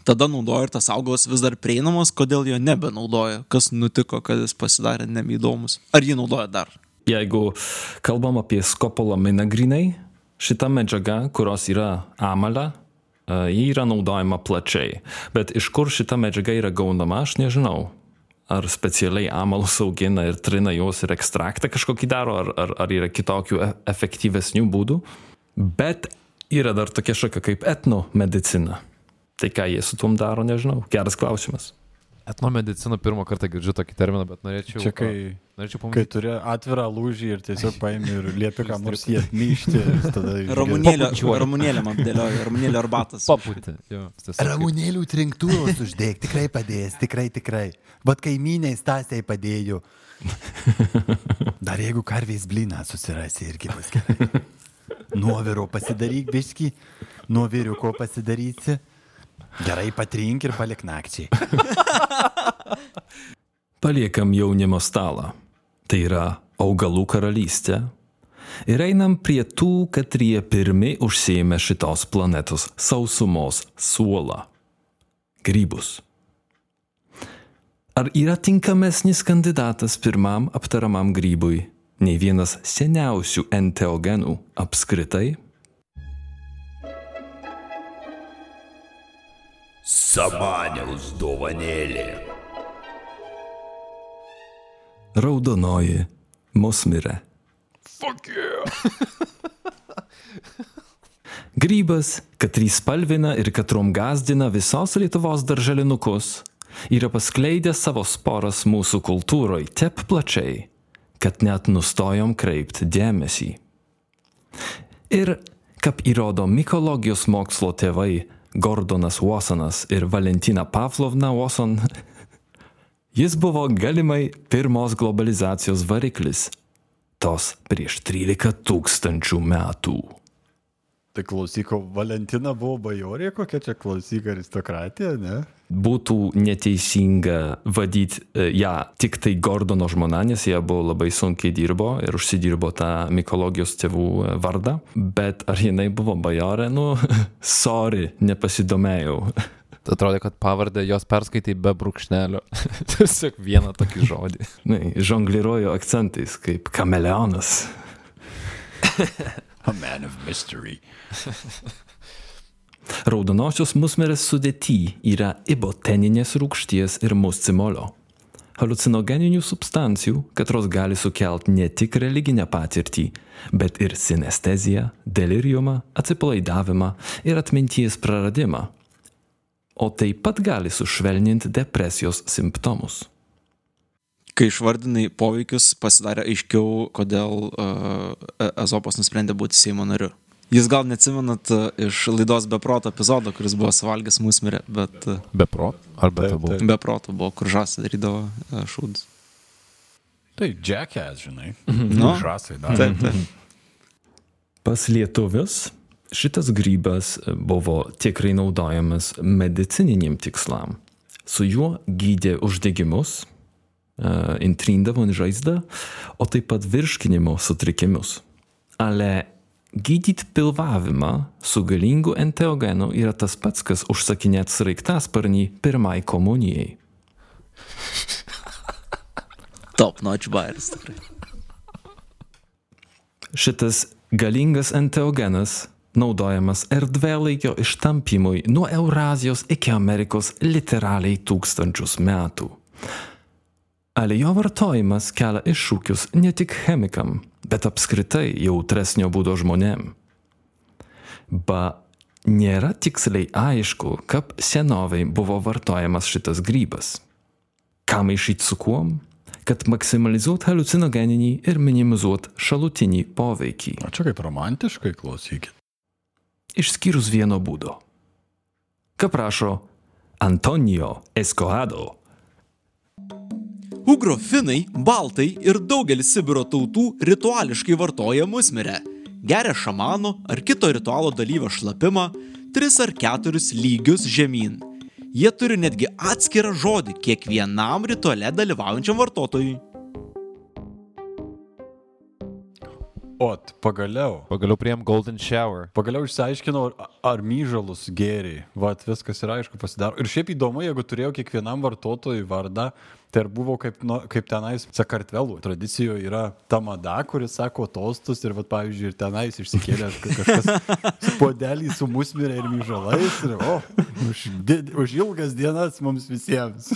tada naudoja ir tas augalas vis dar prieinamas, kodėl jo nebenaudoja? Kas nutiko, kad jis pasidarė nebeįdomus? Ar jį naudoja dar? Jeigu kalbam apie skopolaminą grinai, šita medžiaga, kurios yra amala, e, ji yra naudojama plačiai. Bet iš kur šita medžiaga yra gaunama, aš nežinau. Ar specialiai amalus augina ir trina juos ir ekstraktą kažkokį daro, ar, ar, ar yra kitokių e- efektyvesnių būdų. Bet yra dar tokia šaka kaip etnomedicina. Tai ką jie su tuom daro, nežinau. Geras klausimas. Etnomedicina pirmą kartą girdžiu tokį terminą, bet norėčiau... Čia kai, Norėčiau kai pamatyti. turi atvirą lūžį ir tiesiog paimi ir liepi ką nors išgeri. [LAUGHS] Ramunėlė, Pabučiuoju. ramunėlė man dėlioja, ramunėlė arbatas. Kaip- Ramunėlių trinktuvus uždėk, tikrai padės, tikrai, tikrai. Bet kaimynai stasiai padėjo. Dar jeigu karvės blyną susirasi irgi bus gerai. Nuoviro pasidaryk biški, nuoviriu ko pasidarysi. Gerai patrink ir palik nakčiai. [LAUGHS] Paliekam jaunimo stalą. Tai yra augalų karalystė. Ir einam prie tų, katrie pirmi užsėmė šitos planetos sausumos suolą - grybus. Ar yra tinkamesnis kandidatas pirmam aptaramam grybui nei vienas seniausių enteogenų apskritai? Samaniaus dovanėlė. Raudonoji musmirė. [LAUGHS] Grybas, katrį spalvina ir katrom gazdina visos Lietuvos darželinukus, yra paskleidęs savo sporas mūsų kultūroje taip plačiai, kad net nustojom kreipti dėmesį. Ir, kaip įrodo mikologijos mokslo tėvai Gordonas Watsonas ir Valentina Pavlovna Watson, jis buvo galimai pirmos globalizacijos variklis, tos prieš 13 tūkstančių metų. Tai klausyk, o Valentina buvo bajorė, kokia čia klausyk aristokratija, ne? Būtų neteisinga vadyti e, ją tik tai Gordono žmona, nes jie buvo labai sunkiai dirbo ir užsidirbo tą mikologijos tėvų e, vardą, bet ar jinai buvo bajorė, nu, [LAUGHS] sorry, nepasidomėjau. Atrodo, kad pavardę jos perskaitai be brūkšnelio. [LAUGHS] Tiesiog vieną tokį žodį. [LAUGHS] Na, žongliruoju akcentais kaip kameleonas. A man of mystery. Raudonosios musmirės sudėty yra iboteninės rūgšties ir muscimolio. Halucinogeninių substancijų, katros gali sukelti ne tik religinę patirtį, bet ir sinesteziją, deliriumą, atsipalaidavimą ir atminties praradimą. O taip pat gali sušvelninti depresijos simptomus. Kai išvardinai poveikius, pasidarė aiškiau, kodėl uh, Ezopas nusprendė būti Seimo nariu. Jūs gal neatsimenat uh, iš laidos Beproto epizodo, kuris buvo suvalgęs musmirę, bet uh, Be pro? Ar be Taip, tabu? taip. Beproto buvo, kur žasai darydavo uh, šūdus. Tai Jackass, žinai. Nu, Žasai dar. taip, taip. Pas lietuvius šitas grybas buvo tikrai naudojamas medicininiam tikslam. Su juo gydė uždegimus, e, intrindavo žaizdą, o taip pat virškinimo sutrikimus. Ale gydyti pilvavimą su galingu enteogenu yra tas pats, kas užsakinėti sraigtasparnį pirmai komunijai. [LAUGHS] Top notch bairis tikrai. Šitas galingas enteogenas naudojamas erdvėlaikio ištampymui nuo Eurazijos iki Amerikos literaliai tūkstančius metų. Ale jo vartojimas kelia iššūkius ne tik chemikam, bet apskritai jautresnio būdo žmonėm. Ba nėra tiksliai aišku, kaip senoviai buvo vartojamas šitas grybas. Ką maišyti su kuom? Kad maksimalizuot halucinogeninį ir minimizuot šalutinį poveikį. O čia kaip romantiškai klausykit. Išskyrus vieno būdo. Kaip rašo Antonio Escoado. Ugrofinai, baltai ir daugelis Sibiro tautų rituališkai vartoja musmirę. Geria šamano ar kito ritualo dalyvio šlapimą tris ar keturis lygius žemyn. Jie turi netgi atskirą žodį kiekvienam rituale dalyvaujančiam vartotojui. Ot, pagaliau. Pagaliau prieim Golden Shower. Pagaliau išsiaiškinau, ar- ar myžalus gėriai. Vat viskas yra aišku pasidaro. Ir šiaip įdomu, jeigu turėjau kiekvienam vartotojui vardą, tai ar buvo kaip, nu, kaip tenais Sakartvelų tradicijoje yra ta mada, kuris sako tostus ir, vat, pavyzdžiui, ir tenais išsikėlė ka- kažkas su podelį su musmirė ir myžalais. Ir, o, už, di- už ilgas dienas mums visiems.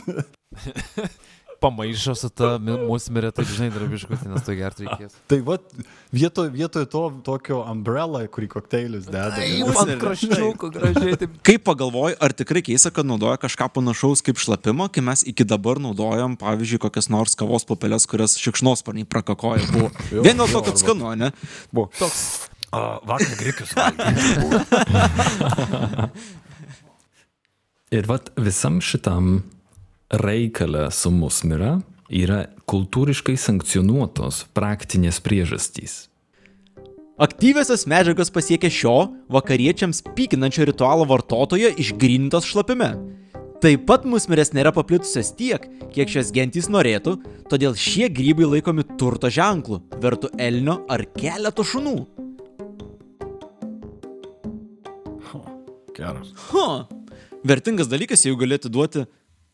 [LAUGHS] Pamaišo su ta mi- musmirė, tai žinai, drabiškutė, nes tai gerti reikės. tai vat vietoj, vietoj to tokio umbrella, kurį kokteilis deda. Musmirė. kraščiukų gražiai taip. Kaip pagalvoju, ar tikrai keista, kad naudoja kažką panašaus kaip šlapimą, kai mes iki dabar naudojam, pavyzdžiui, kokias nors kavos papelės, kurias šikšnosparniai prakakoja. Buvo. Vien dėl to, kad skanu, ne? Buvo toks. A, vakar grikius. [LAUGHS] Ir vat visam šitam reikale su musmira yra kultūriškai sankcionuotos praktinės priežastys. Aktyviosios medžiagos pasiekia šio vakariečiams pykinančio ritualo vartotojo išgrinintos šlapime. Taip pat musmirės nėra paplitusios tiek, kiek šios gentys norėtų, todėl šie grybai laikomi turto ženklu, vertu elnio ar keleto šunų. Geras. Ha, vertingas dalykas, jeigu galėtų duoti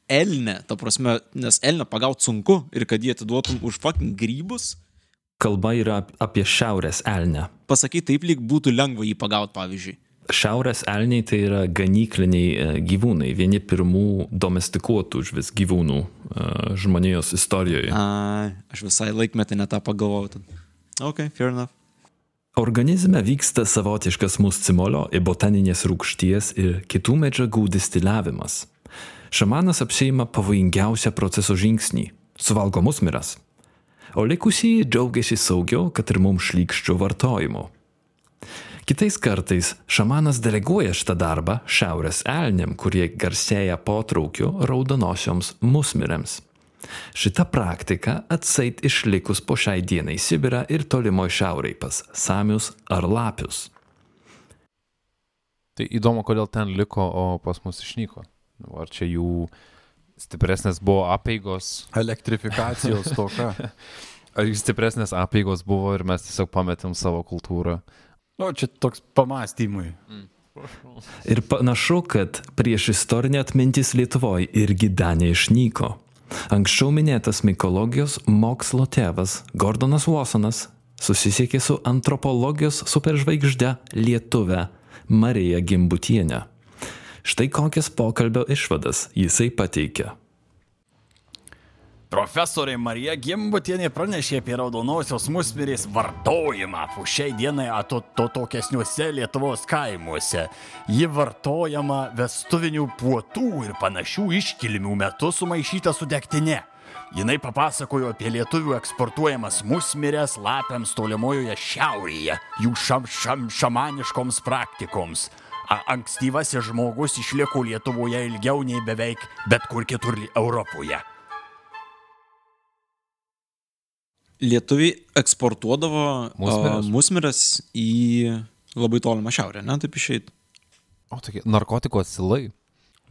elnę, ta prasme, nes elnę pagauti sunku ir kad jie atiduotum už fucking grybus, Kalba yra ap- apie šiaurės elnę. pasakai taip, lyg būtų lengva jį pagauti, pavyzdžiui. Šiaurės elniai tai yra ganykliniai e, gyvūnai, vieni pirmų domestikuotų už vis gyvūnų e, žmonijos istorijoje. A, aš visai laikmetį netą pagalvojau. Ok, fair enough. Organizme vyksta savotiškas muscimolio ir botaninės rūkšties ir kitų medžiagų distiliavimas. Šamanas apsieima pavojingiausią proceso žingsnį - suvalgo musmiras. O likusieji džiaugiasi saugiau, kad ir mums šlykščių vartojimu. Kitais kartais šamanas deleguoja šitą darbą šiaurės elniam, kurie garsėja potraukiu raudonosioms musmirėms. Šita praktika atseit išlikus po šiai dienai Sibirą ir tolimoje šiaurėje pas Samius ar Lapius. Tai įdomu, kodėl ten liko, o pas mus išnyko. Nu, Ar čia jų stipresnės buvo apėgos, Elektrifikacijos [LAUGHS] toka. ar jų stipresnės apėgos buvo ir mes tiesiog pametėm savo kultūrą. O čia toks pamastymui. Ir panašu, kad prieš istorinė atmintis Lietuvoje irgi Danė išnyko. Anksčiau minėtas mikologijos mokslo tėvas Gordonas Watsonas susisiekė su antropologijos superžvaigžde Lietuve Marija Gimbutienė. Štai kokias pokalbio išvadas jisai pateikė. Profesorė Marija Gimbutienė pranešė apie raudonosios musmirės vartojimą po šiai dienai atotokesniuose Lietuvos kaimuose. Ji vartojama vestuvinių puotų ir panašių iškilmių metu sumaišyta su degtine. Jinai papasakojo apie lietuvių eksportuojamas musmirės lapiams tolimojoje šiaurėje, jų šam, šam, šamaniškoms praktikoms. A, ankstyvasis žmogus išliko Lietuvoje ilgiau nei beveik bet kur kitur Europoje. Lietuviai eksportuodavo Musmires? a, musmires į labai tolimą šiaurę, ne, taip išeit. O tokie narkotikų atsilai.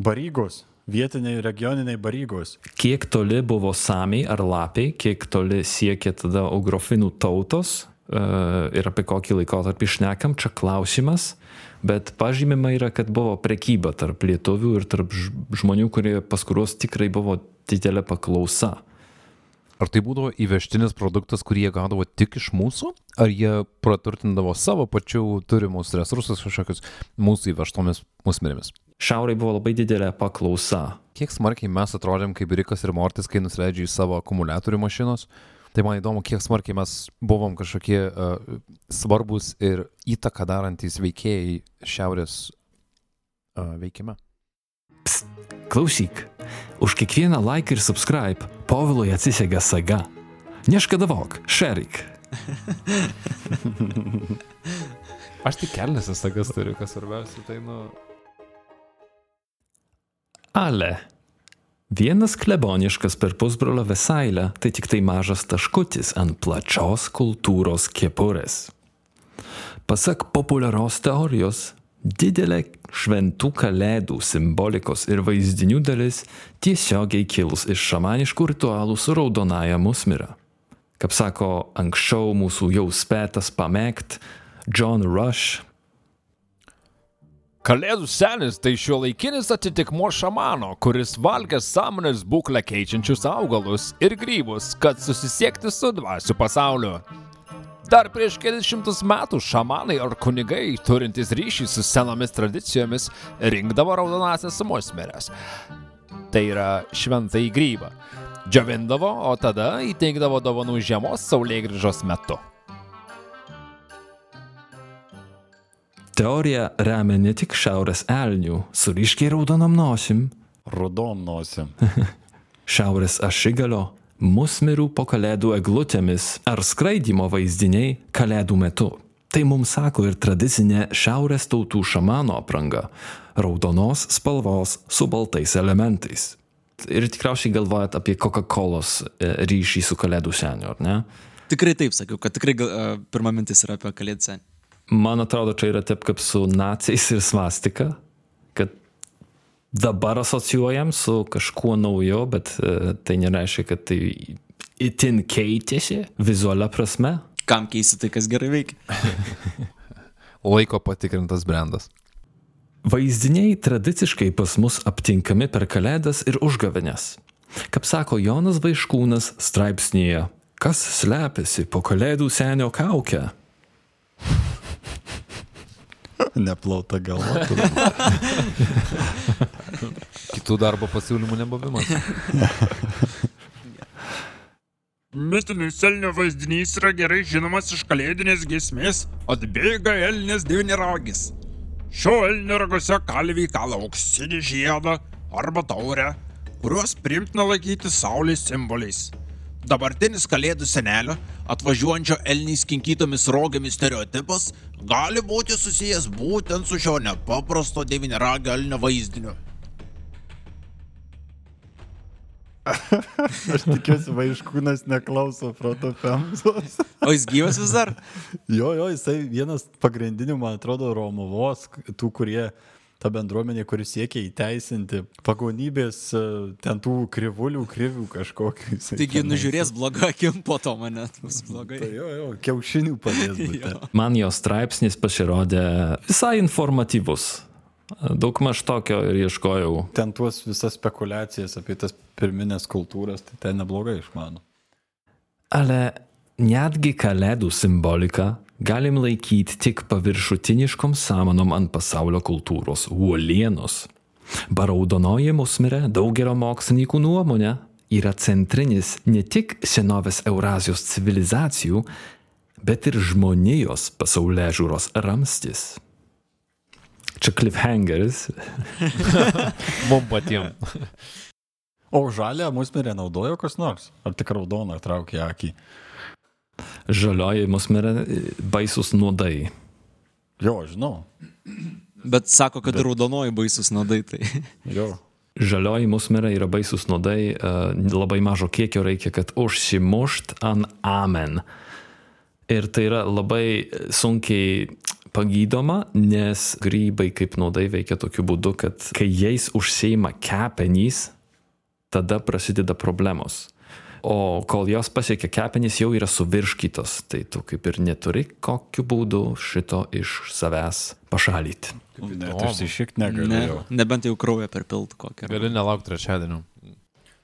Barygos. Vietiniai regioniniai barygos. Kiek toli buvo samiai ar lapiai, kiek toli siekė tada ugrofinų tautos ir apie kokį laikotarpį šnekam, čia klausimas. Bet pažymima yra, kad buvo prekyba tarp lietuvių ir tarp žmonių, kurie pas kuriuos tikrai buvo didelė paklausa. Ar tai būdavo įvežtinis produktas, kurį jie gaudavo tik iš mūsų, ar jie praturtindavo savo pačių turimus resursus kažkokius mūsų įvežtomis musmirėmis? Šiaurėje buvo labai didelė paklausa. Kiek smarkiai mes atrodėm kaip Rikas ir Mortis, kai nusileidžia į savo akumuliatorių mašinos. Tai man įdomu, kiek smarkiai mes buvom kažkokie uh, svarbus ir įtaką darantys veikėjai šiaurės uh, veikime. Klausyk, už kiekvieną like ir subscribe Povilui atsisega saga. Neškadavok, šerik. [LAUGHS] Aš tik kelnes sagas turiu, kas svarbiausia, tai nu... Ale vienas kleboniškas per pusbrolio Vesailę tai tik tai mažas taškutis ant plačios kultūros kepurės. Pasak populiarios teorijos, didelė šventų kalėdų simbolikos ir vaizdinių dalis tiesiogiai kilus iš šamaniškų ritualų su raudonaja musmira. Kaip sako anksčiau mūsų jau spėtas pamėgt John Rush, Kalėdų senis tai šio laikinis atitikmo šamano, kuris valgė sąmonės būklę keičiančius augalus ir grybus, kad susisiekti su dvasių pasauliu. Dar prieš kelias šimtus metų šamanai ar kunigai, turintys ryšį su senomis tradicijomis, rinkdavo raudonasias musmerės. Tai yra šventai grybą. Džiovindavo, o tada įteikdavo dovanų žiemos saulėgrįžos metu. Teorija remia ne tik šiaurės elnių su ryškiai raudonom nosim, Rudom nosim. [LAUGHS] šiaurės ašigalio, musmirų po kalėdų eglutėmis ar skraidimo vaizdiniai kalėdų metu. Tai mums sako ir tradicinė šiaurės tautų šamano apranga - raudonos spalvos su baltais elementais. Ir tikriausiai galvojat apie Coca-Cola ryšį su kalėdų seniu, ar ne? Tikrai taip sakiau, kad tikrai uh, pirma mintis yra apie kalėdų senį. Man atrodo, čia yra taip kaip su naciais ir svastika, kad dabar asocijuojam su kažkuo naujo, bet uh, tai nereiškia, kad tai itin keitėsi vizualia prasme. Kam keisti tai, kas gerai veikia? [LAUGHS] Laiko patikrintas brandas. Vaizdiniai tradiciškai pas mus aptinkami per kalėdas ir užgavėnes. Kaip sako Jonas Vaiškūnas straipsnėje, kas slepiasi po kalėdų senio kaukę? [LAUGHS] Neplauta galva. [LAUGHS] Kitų darbo pasiūlymų nebuvimas. [LAUGHS] Mitinis elnio vaizdinys yra gerai žinomas iš kalėdinės giesmės Atbėga elnės deviniragis. Šio elnio ragose kalviai kala auksinį žiedą arba taurę, kuriuos primtina laikyti saulės simboliais. Dabartinis kalėdų senelio, atvažiuojančio elniais kinkytomis rogėmis stereotipas, gali būti susijęs būtent su šio nepaprasto deviniragio elnio vaizdiniu. [LAUGHS] Aš tikiuosi, vaiškūnas neklauso protopemzos. [LAUGHS] O jis gyvas vis dar? Jo, jo, jisai vienas pagrindinių, man atrodo, Romuvos, tų, kurie ta bendruomenė, kuris siekia įteisinti pagonybės, e, ten tų krivulių, krivių kažkokių. Taigi nužiūrės bloga akim po to mane, bus blogai. Tai jo, jo, kiaušinių padės. [LAUGHS] Jo. Man jo straipsnis pasirodė visai informatyvus. Daug maž tokio ir ieškojau. Ten tuos visas spekulacijas apie tas pirminės kultūras, tai ten neblogai išmano. Ale netgi kalėdų simboliką galim laikyti tik paviršutiniškom samanom ant pasaulio kultūros uolienos. Baraudonoji musmirė daugelio mokslininkų nuomonė yra centrinis ne tik senovės Eurazijos civilizacijų, bet ir žmonijos pasaulio žiūros ramstis. Čia cliffhangeris. [LAUGHS] Mum patiem. O žalę musmirę naudojo kas nors? Ar tik raudoną traukė akį? Žalioji musmirė baisus nuodai. Jo, žinau. Bet sako, kad raudonoji baisus nuodai. Tai. [LAUGHS] Jo. Žalioji musmirė yra baisus nuodai, e, labai mažo kiekio reikia, kad užsimušt ant amen. Ir tai yra labai sunkiai pagydoma, nes grybai kaip nuodai veikia tokiu būdu, kad kai jais užseima kepenys, tada prasideda problemos. O kol jos pasiekia kepenys, jau yra suvirškytos, tai tu kaip ir neturi kokiu būdu šito iš savęs pašalyti. Net išsišikti Ne, negalėjau. nebent jau kraują perpilt kokią. Gali nelaukti trečiadienio.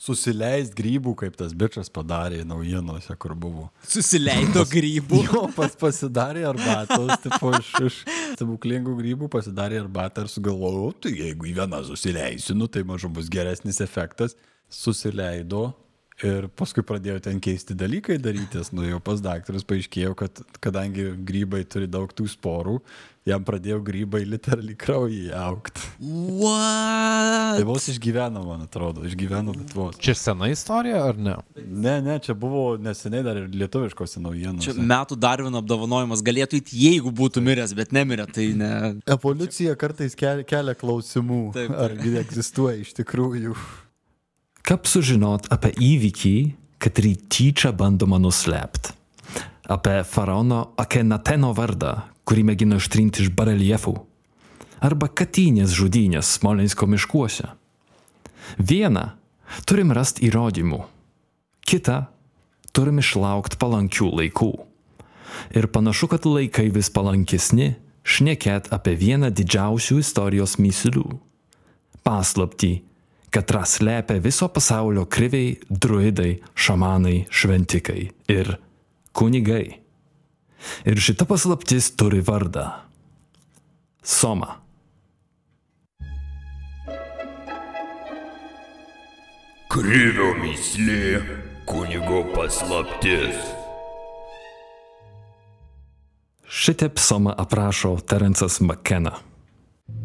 Susileist grybų, kaip tas bičias padarė naujienose, kur buvo. Susileido grybų. Jo, pas pasidarė arbatos, tipo iš, iš stebuklingų grybų pasidarė arbatą ir sugalvojau, tai jeigu į vieną susileisiu, nu tai mažu bus geresnis efektas. Susileido Ir paskui pradėjo ten keisti dalykai darytis, nuėjau pas daktarus, paaiškėjo, kad kadangi grybai turi daug tų sporų, jam pradėjo grybai literaliai kraujį aukti. What? Tai vos išgyveno, man atrodo, išgyveno, bet vos. Čia sena istorija ar ne? Ne, ne, čia buvo neseniai dar ir lietuviškose naujienose. Čia metų Darvino apdovanojimas galėtų įti, jeigu būtų miręs, bet nemirė, tai ne. Evoliucija kartais kelia, klausimų, Taip, taip. ar egzistuoja iš tikrųjų. Kaip sužinot apie įvykį, kad jį tyčia bandoma nuslėpti? Apie faraono Akenateno vardą, kurį mėgino ištrinti iš bareljefų? Arba katynės žudynės Smolensko miškuose? Vieną turim rasti įrodymų, kitą turim išlaukti palankių laikų. Ir panašu, kad laikai vis palankesni šnekėt apie vieną didžiausių istorijos myslių - paslaptį, kad slepia viso pasaulio kriviai, druidai, šamanai, šventikai ir kunigai. Ir šita paslaptis turi vardą - Soma. Krivio myslė, kunigo paslaptis. Šitaip Soma aprašo Terencas McKenna.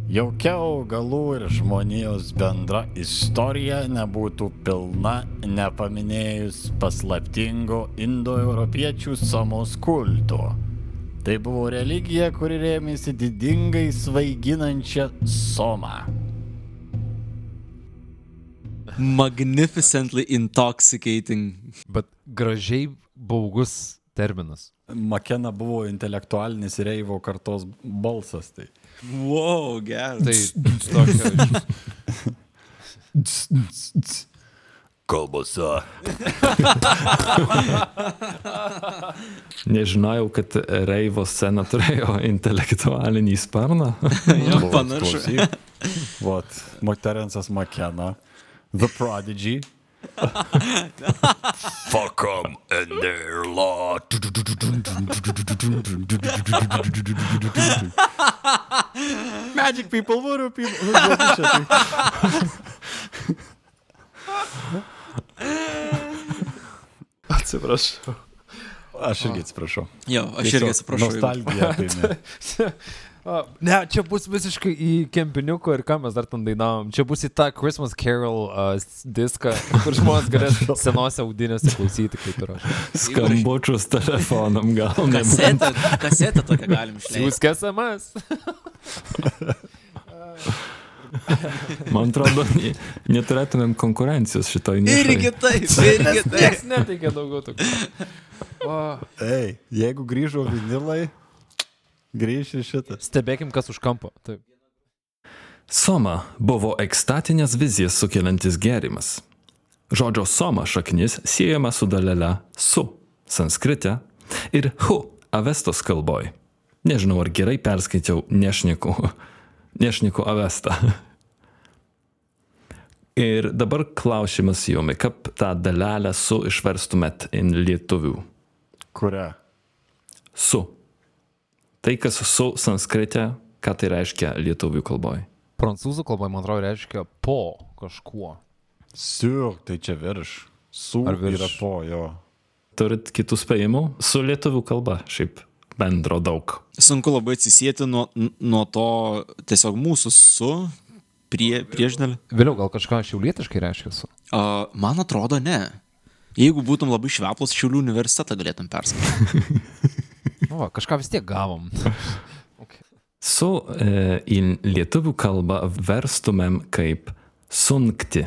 Jokia augalų ir žmonijos bendra istorija nebūtų pilna nepaminėjus paslaptingo indoeuropiečių somos kulto. Tai buvo religija, kuri rėmėsi didingai svaiginančią somą. Magnificently intoxicating. Bet gražiai baugus terminas. Makena buvo intelektualinis reivo kartos balsas. Tai. Wow, geras. Tai [LAUGHS] tokia. Kalbose. [LAUGHS] Nežinojau, kad reivo scena turėjo intelektualinį sparną. [LAUGHS] Jo, panašu. Vat, Terensas Makena, The Prodigy. Fuck 'em and their law. Magic people, voodoo people. [LAUGHS] Atsiprašau. Aš irgi atsiprašau. Jo, aš irgi atsiprašau. Nostalgija. [LAUGHS] Tai ne. Čia bus visiškai į kempiniuko ir ką mes dar ten dainavom. Čia bus į tą Christmas Carol uh, diską, kur žmonės galės [LAUGHS] senose audinėse klausyti, kaip ir aš. Skambučius telefonam gal nebus. Kasetę, kasetę tokią galim išleisti. Siūsk SMS. [LAUGHS] Man atrodo, ne- neturėtumėm konkurencijos šitoj nišai. Irgi taip, [LAUGHS] irgi taip. Niekas neteikia daugiau tokių. O, Ei, jeigu grįžo vinilai, grįž ir šitas. stebėkim, kas už kampo. Taip. Soma buvo ekstatinės vizijas sukeliantis gėrimas. Žodžio soma šaknis siejama su dalele su sanskrite ir hu avestos kalboj. Nežinau, ar gerai perskaičiau nešnikų, [LAUGHS] nešnikų avestą. [LAUGHS] Ir dabar klausimas jumi, kaip tą dalelę su išverstumėt į lietuvių. Kurią? Su. Tai, kas su sanskrite, ką tai reiškia lietuvių kalboj. Prancūzų kalba, man atrodo, reiškia po kažkuo. Sur, tai čia virš. Su Ar virš? yra po jo. Turit kitų spėjimų? Su lietuvių kalba šiaip bendro daug. Sunku labai atsisėti nuo, nuo to tiesiog mūsų su prie, prieždėlį. Vėliau gal kažką šiaulietiškai reiškia su. Uh, man atrodo, ne. Jeigu būtum labai šveplus, Šiaulių universitetą galėtum perskaityti. [LAUGHS] Nu, va, kažką vis tiek gavom. [LAUGHS] Su e, į lietuvių kalbą verstumėm kaip sunkti.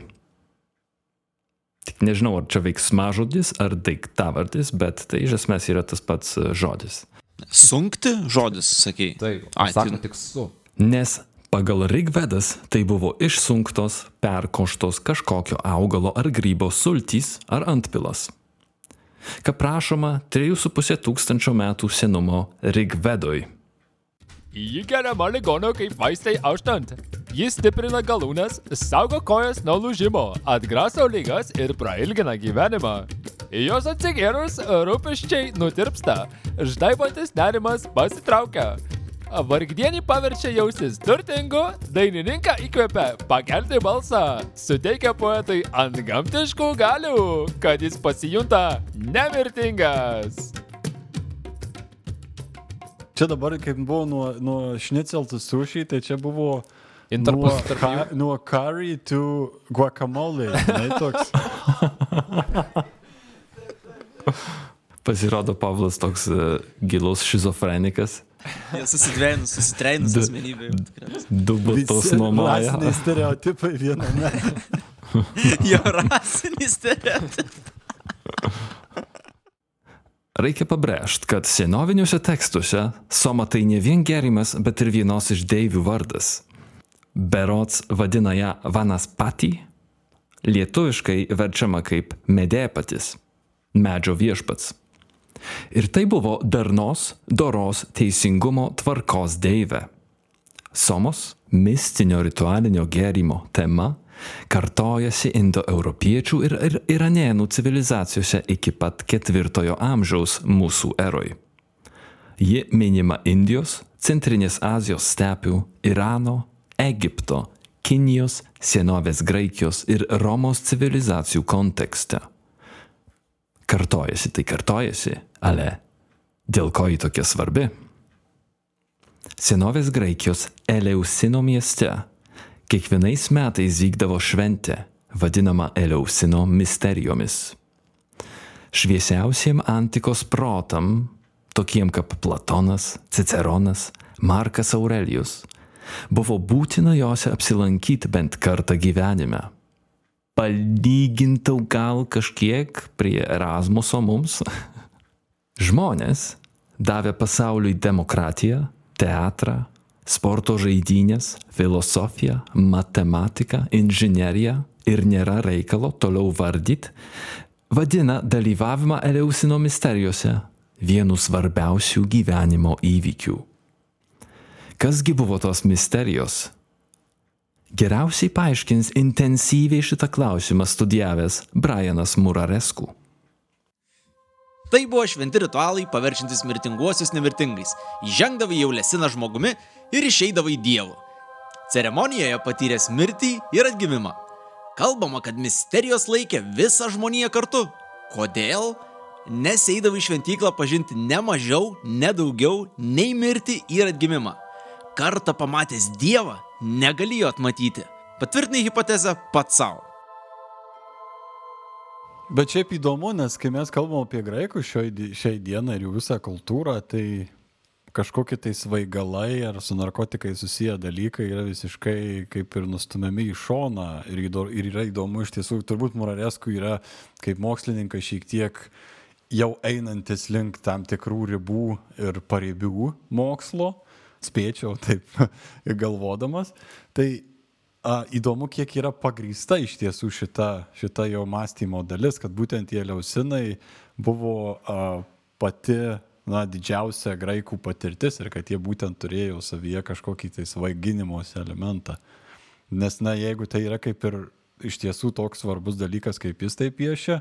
Tik nežinau, ar čia veiksmažodis ar daiktavardis, bet tai iš esmės yra tas pats e, žodis. Sunkti žodis, sakai. Taip, tai- tik su. Nes pagal Rigvedas tai buvo išsunktos, perkoštos kažkokio augalo ar grybo sultys ar antpilas. Ką prašoma 3,5 tūkstančio metų senumo Rigvedoj. Jį geriama ligonio kaip vaistai auštant. Jis stiprina galūnes, saugo kojas nuo lūžimo, atgraso lygas ir prailgina gyvenimą. Jos atsigėrus rūpeščiai nutirpsta, ždaibantis nerimas pasitraukia. Vargdienį paverčia jaustis turtingu, dainininką įkvepia pakelti balsą, suteikia poetui ant gamtiškų galių, kad jis pasijunta nemirtingas. Čia dabar, kaip buvo nuo, nuo šnicel to sushi, tai čia buvo Intarpas nuo, ka, nuo curry to guacamole. Ne, toks. [LAUGHS] Pasirodo, Pavlas toks uh, gilus šizofrenikas. Jie susidvėjus, susitreinus asmenybė. Du butus nuomoja. rasiniai stereotipai viename. [LAUGHS] Jo rasinį stereotipą. Reikia pabrėžti, kad senoviniuose tekstuose soma tai ne vien gerimas, bet ir vienos iš deivių vardas. Berots vadina ją vanaspati, lietuviškai verčiama kaip medėpatis, medžio viešpats. Ir tai buvo darnos, doros, teisingumo, tvarkos deivė. Somos mistinio ritualinio gėrimo tema kartojasi indoeuropiečių ir, ir iranėnų civilizacijose iki pat ketvirtojo amžiaus mūsų eroj. Ji minima Indijos, Centrinės Azijos stepių, Irano, Egipto, Kinijos, senovės Graikijos ir Romos civilizacijų kontekste. Kartojasi tai kartojasi, ale dėl ko ji tokia svarbi? Senovės Graikijos Eleusino mieste kiekvienais metais vykdavo šventė, vadinama Eleusino misterijomis. Šviesiausiem antikos protam, tokiem kaip Platonas, Ciceronas, Markas Aurelijus, buvo būtina juose apsilankyti bent kartą gyvenime. Palygintų gal kažkiek prie Erasmuso mums. [LAUGHS] Žmonės davė pasauliui demokratiją, teatrą, sporto žaidynės, filosofiją, matematiką, inžineriją ir nėra reikalo toliau vardyti, vadina dalyvavimą Eleusino misterijose vienu svarbiausių gyvenimo įvykių. Kasgi buvo tos misterijos? Geriausiai paaiškins intensyviai šitą klausimą studijavęs Brianas Muraresku. Tai buvo šventi ritualai, paverčiantis mirtinguosius nemirtingais. Įžengdavai jau lesiną žmogumi ir išeidavai Dievu. Ceremonijoje patyręs mirtį ir atgimimą. Kalbama, kad misterijos laikė visą žmoniją kartu. Kodėl? Nes eidavai šventyklą pažinti ne mažiau, ne daugiau, nei mirtį ir atgimimą. Kartą pamatęs Dievą, negalėjo atmatyti. Patvirtinai hipotezę pats savo. Bet šiaip įdomu, nes kai mes kalbam apie graikus šiai, di- šiai dienai ir jų visą kultūrą, tai kažkokie tai svaigalai ar su narkotikai susiję dalykai yra visiškai kaip ir nustumiami į šoną. Ir, ir yra įdomu iš tiesų, turbūt Muraresku yra kaip mokslininkas šiek tiek jau einantis link tam tikrų ribų ir pareibių mokslo, spėčiau taip [LAUGHS] galvodamas. Tai a, įdomu, kiek yra pagrįsta iš tiesų šita, šita jo mąstymo dalis, kad būtent tie liausinai buvo a, pati na, didžiausia graikų patirtis ir kad jie būtent turėjo savyje kažkokį tai svaiginimosi elementą. Nes, na, jeigu tai yra kaip ir iš tiesų toks svarbus dalykas, kaip jis tai piešia,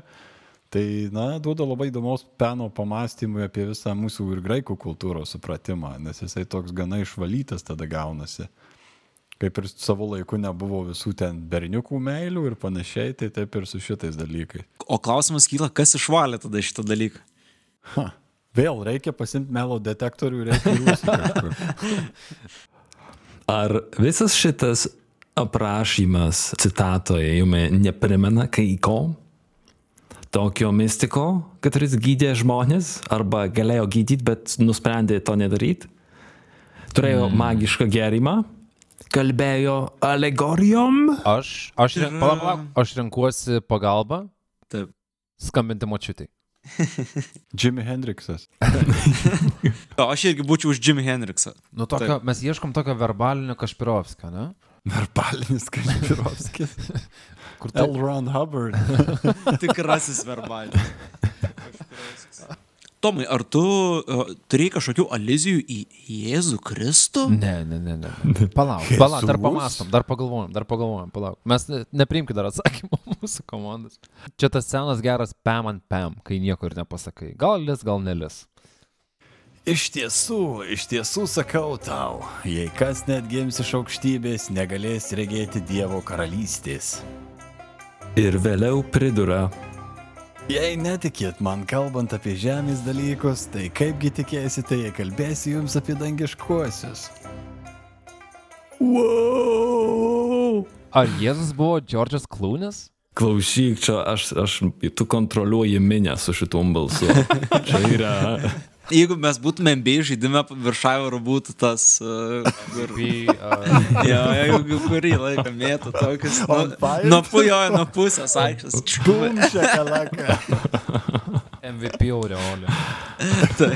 tai, na, duoda labai įdomaus peno pamastymui apie visą mūsų ir graikų kultūros supratimą, nes jisai toks gana išvalytas tada gaunasi. Kaip ir savo laiku nebuvo visų ten berniukų meilių ir panašiai, tai taip ir su šitais dalykais. O klausimas kyla, kas išvalė tada šitą dalyką? Ha. Vėl reikia pasimti melo detektorių ir reikia. [LAUGHS] Ar visas šitas aprašymas citatoje jums neprimena kai ko? Tokio mistiko, kuris gydė žmonės arba galėjo gydyti, bet nusprendė to nedaryti? Turėjo mm. magišką gerimą, kalbėjo alegorijom. Aš, aš, ren, palauk, palauk, aš renkuosi pagalbą Taip. skambinti močiutai. [LAUGHS] Jimi Hendriksas. O [LAUGHS] aš irgi būčiau už Jimmy Hendriksą. Nu, tokio, mes ieškom tokio verbalinio Kašpirovskio, ne? Verbalinis Kašpirovskis. [LAUGHS] Kur tai? L. Ron Hubbard. [LAUGHS] Tikrasis verbalinis. Tomai, ar tu uh, turėjai kažkokių alizijų į Jėzų Kristų? Ne, ne, ne, ne. Palauk, palauk, dar pamastom, dar pagalvojam, dar pagalvojam, palauk. Mes ne- nepriimkime dar atsakymų [LAUGHS] mūsų komandos. Čia tas senas geras pam ant pam, kai nieko ir nepasakai. Gal lis, gal nelis. Iš tiesų, iš tiesų sakau tau, jei kas net gims iš aukštybės, negalės regėti Dievo karalystės. Ir vėliau pridura, Jei netikėt man kalbant apie žemės dalykus, tai kaipgi tikėsite, jei kalbėsiu jums apie dangiškuosius? wow! Ar Jėzus buvo Džordžas Klūnis? Klausyk, čia aš, aš, tu kontroliuoji minę su šitom balsu. [LAUGHS] Čia yra. Jeigu mes būtumėm bei žaidime, viršavimo būtų tas... Uh, kur, uh, jo, jeigu kurį laiką mėtų tokius... Nu, nuo pujo, nuo pusės aikštės. Bum, šakalaka. MVP aureolė. Tai.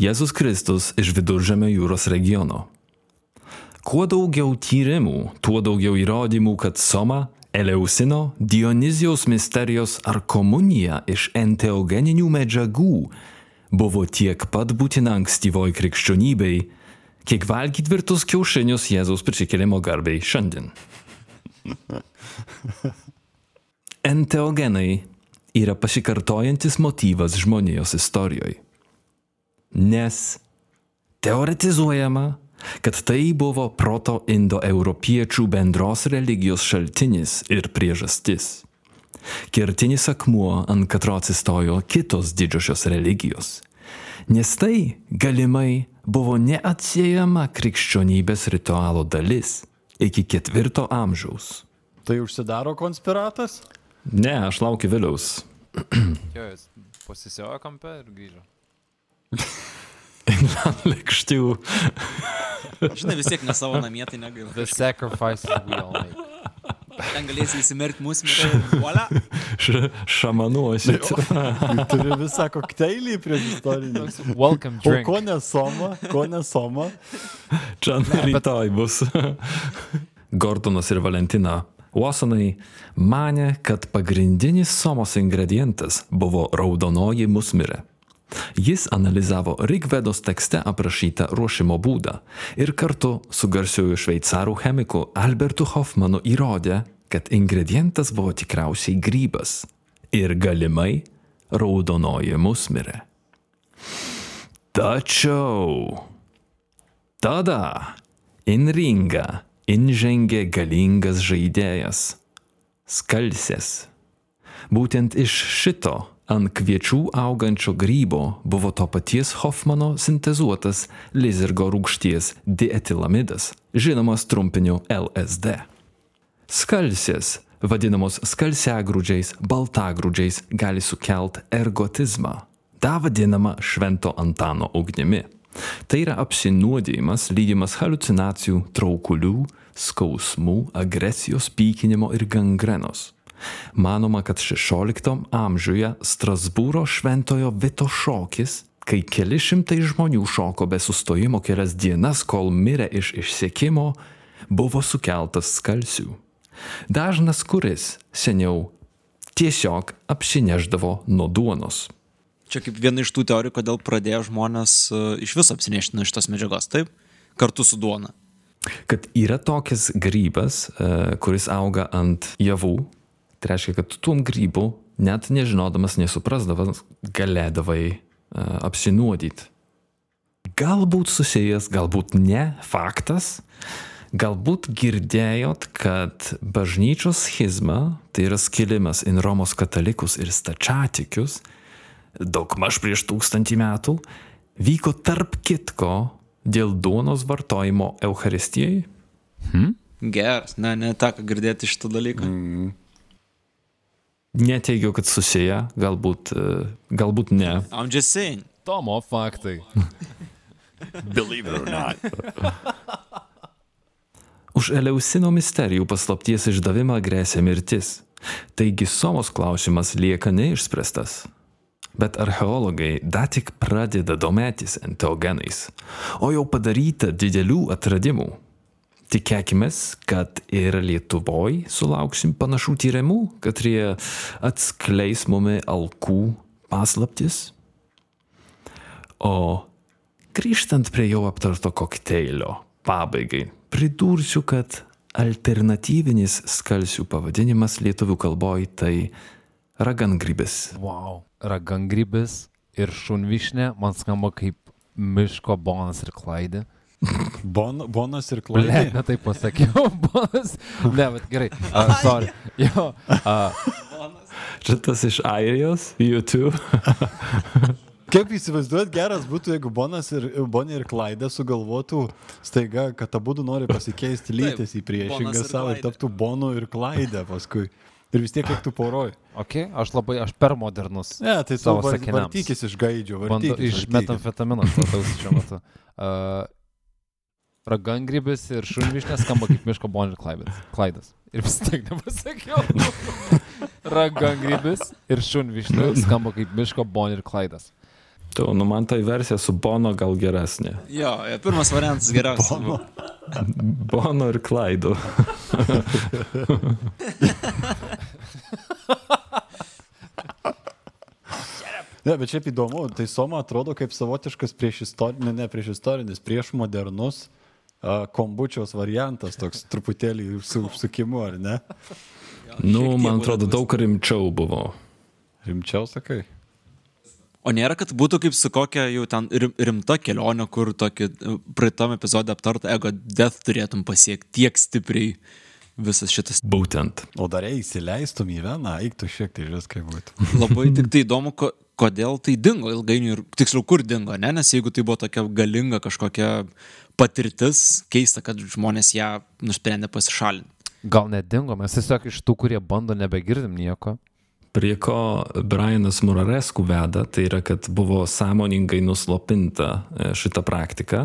Jėzus Kristus iš viduržėmio jūros regiono. Kuo daugiau tyrimų, tuo daugiau įrodymų, kad Soma, Eleusino, Dionizijos misterijos ar komunija iš enteogeninių medžiagų buvo tiek pat būtina ankstyvoj krikščionybei, kiek valgyti tvirtus kiaušinius Jėzaus prisikėlimo garbei šiandien. [LAUGHS] Enteogenai yra pasikartojantis motyvas žmonijos istorijoje. Nes teoretizuojama, kad tai buvo proto-indoeuropiečių bendros religijos šaltinis ir priežastis. Kertinis akmuo, ant katro atsistojo kitos didžiosios religijos. Nes tai galimai buvo neatsiejama krikščionybės ritualo dalis iki ketvirto amžiaus. Tai užsidaro konspiratas? Ne, aš laukiu vėliaus. Jo, jis pasisiojo kampe ir grįžo. [LAUGHS] Lekščių. Žinai, vis tiek ne savo namie, tai negaila. The sacrifices we all make. Ten galėsi įsimerkti mūsų. Voila. Š, šamanuosit. Turi visą kokteilį prieš istorinį. Welcome O drink. ko nesoma, ko nesoma? Čia rytoj bus. Gordonas ir Valentina Watsonai mane, kad pagrindinis somos ingredientas buvo raudonoji musmirė. Jis analizavo Rigvedos tekste aprašytą ruošimo būdą ir kartu su garsiuoju šveicarų chemiku Albertu Hoffmanu įrodė, kad ingredientas buvo tikriausiai grybas ir galimai raudonoji musmirė. Tačiau tada in ringą inžengė galingas žaidėjas - skalsės. Būtent iš šito ant kviečių augančio grybo buvo to paties Hoffmano sintezuotas lizergo rūgšties dietilamidas, žinomas trumpiniu LSD. Skalsės, vadinamos skalsiagrūdžiais, baltagrūdžiais, gali sukelt ergotizmą, tą vadinamą švento Antano ugnimi. Tai yra apsinuodijimas lydimas halucinacijų, traukulių, skausmų, agresijos, pykinimo ir gangrenos. Manoma, kad 16 amžiuje Strasbūro šventojo Vito šokis, kai keli šimtai žmonių šoko be sustojimo kelias dienas, kol mirė iš išsiekimo, buvo sukeltas skalsių. Dažnas kuris seniau tiesiog apsineždavo nuo duonos. Čia kaip viena iš tų teorijų, kodėl pradėjo žmonės uh, iš viso apsinešti nuo šitos medžiagos, taip? Kartu su duona. Kad yra tokias grybas, e, kuris auga ant javų, tai reiškia, kad tu tuom grybu, net nežinodamas, nesuprasdamas, galėdavai e, apsinuodyti. Galbūt susijęs, galbūt ne, faktas. Galbūt girdėjot, kad bažnyčios schizma, tai yra skilimas į Romos katalikus ir stačiatikius, daugmaž prieš tūkstantį metų, vyko tarp kitko dėl duonos vartojimo Euharistijai. Geras, ne, neteko girdėti šitą dalyką. Mm. Neteigiu, kad susiję, galbūt, e, galbūt ne. I'm just saying. Tomo faktai. [LAUGHS] Believe it or not. [LAUGHS] Už Eleusino misterijų paslapties išdavimą grėsia mirtis. Taigi somos klausimas lieka neišspręstas. Bet archeologai dar tik pradeda domėtis enteogenais, o jau padaryta didelių atradimų. Tikėkime, kad ir Lietuvoje sulauksim panašių tyrimų, kad jie atskleis mumi alkų paslaptis. O grįžtant prie jau aptarto kokteilio pabaigai, pridursiu, kad alternatyvinis skalsių pavadinimas lietuvių kalboje tai ragangrybis. Wow. Ragangrybis ir šunvišnė man skamba kaip miško bonas ir klaidė. Bon, bonas ir klaidė. ne taip pasakiau, [LAUGHS] bonas. Ne, bet gerai. Uh, sorry. Jo, uh, Šitas iš Airijos, YouTube. [LAUGHS] Kaip įsivaizduot, geras būtų, jeigu Bonas ir Bonė ir Klaidė sugalvotų staiga, kad abu nori pasikeisti lytis į priešingą savo ir taptų Bonu ir Klaidė paskui. Ir vis tiek liktų poroj. okay, aš labai, aš per modernus. Ne, tai tu Savo var, sakiniams. vartykis iš gaidžio. Vartykis, iš vartykis. metamfetamino statausi šiuo metu. [LAUGHS] Uh, ragangrybis ir šunvišnė skamba kaip miško bonas ir klaidas. klaidas. Ir vis tiek nepasakiau. [LAUGHS] Ragangrybis ir šunvišnė skamba kaip miško bonas ir klaidas. Tu, nu man tai versija su Bono gal geresnė. Jo, pirmas variantas geriausias. buvo. [LAUGHS] Bono ir Klaido. [LAUGHS] Ne, bet šiaip įdomu, tai Soma atrodo kaip savotiškas prieš istorinis, ne, ne prieš istorinis, prieš modernus uh, kombučios variantas, toks truputėlį su užsukimu, ar ne? Nu, man atrodo, daug rimčiau buvo. Rimčiau sakai. O nėra, kad būtų kaip su kokia jau ten rim- rimta kelionė, kur tokį e, praeitam epizodė aptartą ego death turėtum pasiekti tiek stipriai visas šitas. Būtent. O dar įsileistum į veną, eiktų šiek tiek viską būtų. [LAUGHS] Labai tik tai įdomu, ko, kodėl tai dingo ilgainiui ir tiksliau kur dingo, ne? Nes jeigu tai buvo tokia galinga kažkokia patirtis, keista, kad žmonės ją nusprendė pasišalinti. Gal nedingo, mes tiesiog iš tų, kurie bando, nebegirdim nieko. Prie ko Brianas Muraresku veda, tai yra, kad buvo sąmoningai nuslopinta e, šita praktika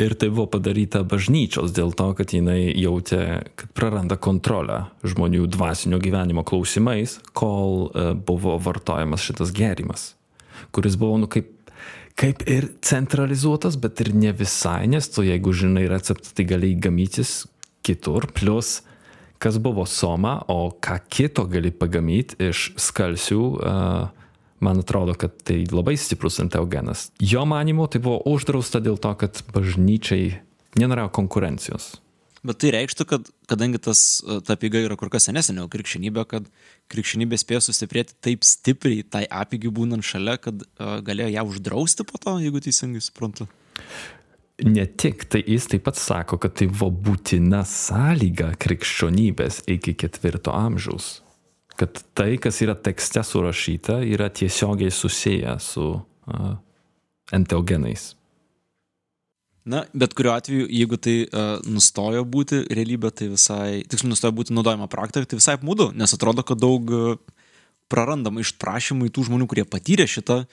ir tai buvo padaryta bažnyčios dėl to, kad jinai jautė, kad praranda kontrolę žmonių dvasinio gyvenimo klausimais, kol e, buvo vartojamas šitas gėrimas, kuris buvo, nu, kaip kaip ir centralizuotas, bet ir ne visai, nes tu jeigu žinai receptą, tai gali gamintis kitur, plus kas buvo soma, o ką kito gali pagamyti iš skalsių, uh, man atrodo, kad tai labai stiprus enteogenas. Jo manimo tai buvo uždrausta dėl to, kad bažnyčiai nenorėjo konkurencijos. Bet tai reikštų, kad kadangi tas, e, ta piga yra kur kas senesnė negu krikščionybė, kad krikščionybė spėjo sustiprėti taip stipriai tai apigiai būnant šalia, kad uh, galėjo ją uždrausti po to, jeigu teisingai suprantu. Ne tik, tai jis taip pat sako, kad tai buvo būtina sąlyga krikščionybės iki ketvirto amžiaus. Kad tai, kas yra tekste surašyta, yra tiesiogiai susiję su uh, enteogenais. Na, bet kuriuo atveju, jeigu tai uh, nustojo būti realybė, tai visai, tiksliau, nustojo būti naudojama praktika, tai visai apmūdu, nes atrodo, kad daug uh, prarandama iš prašymų į tų žmonių, kurie patyrė šitą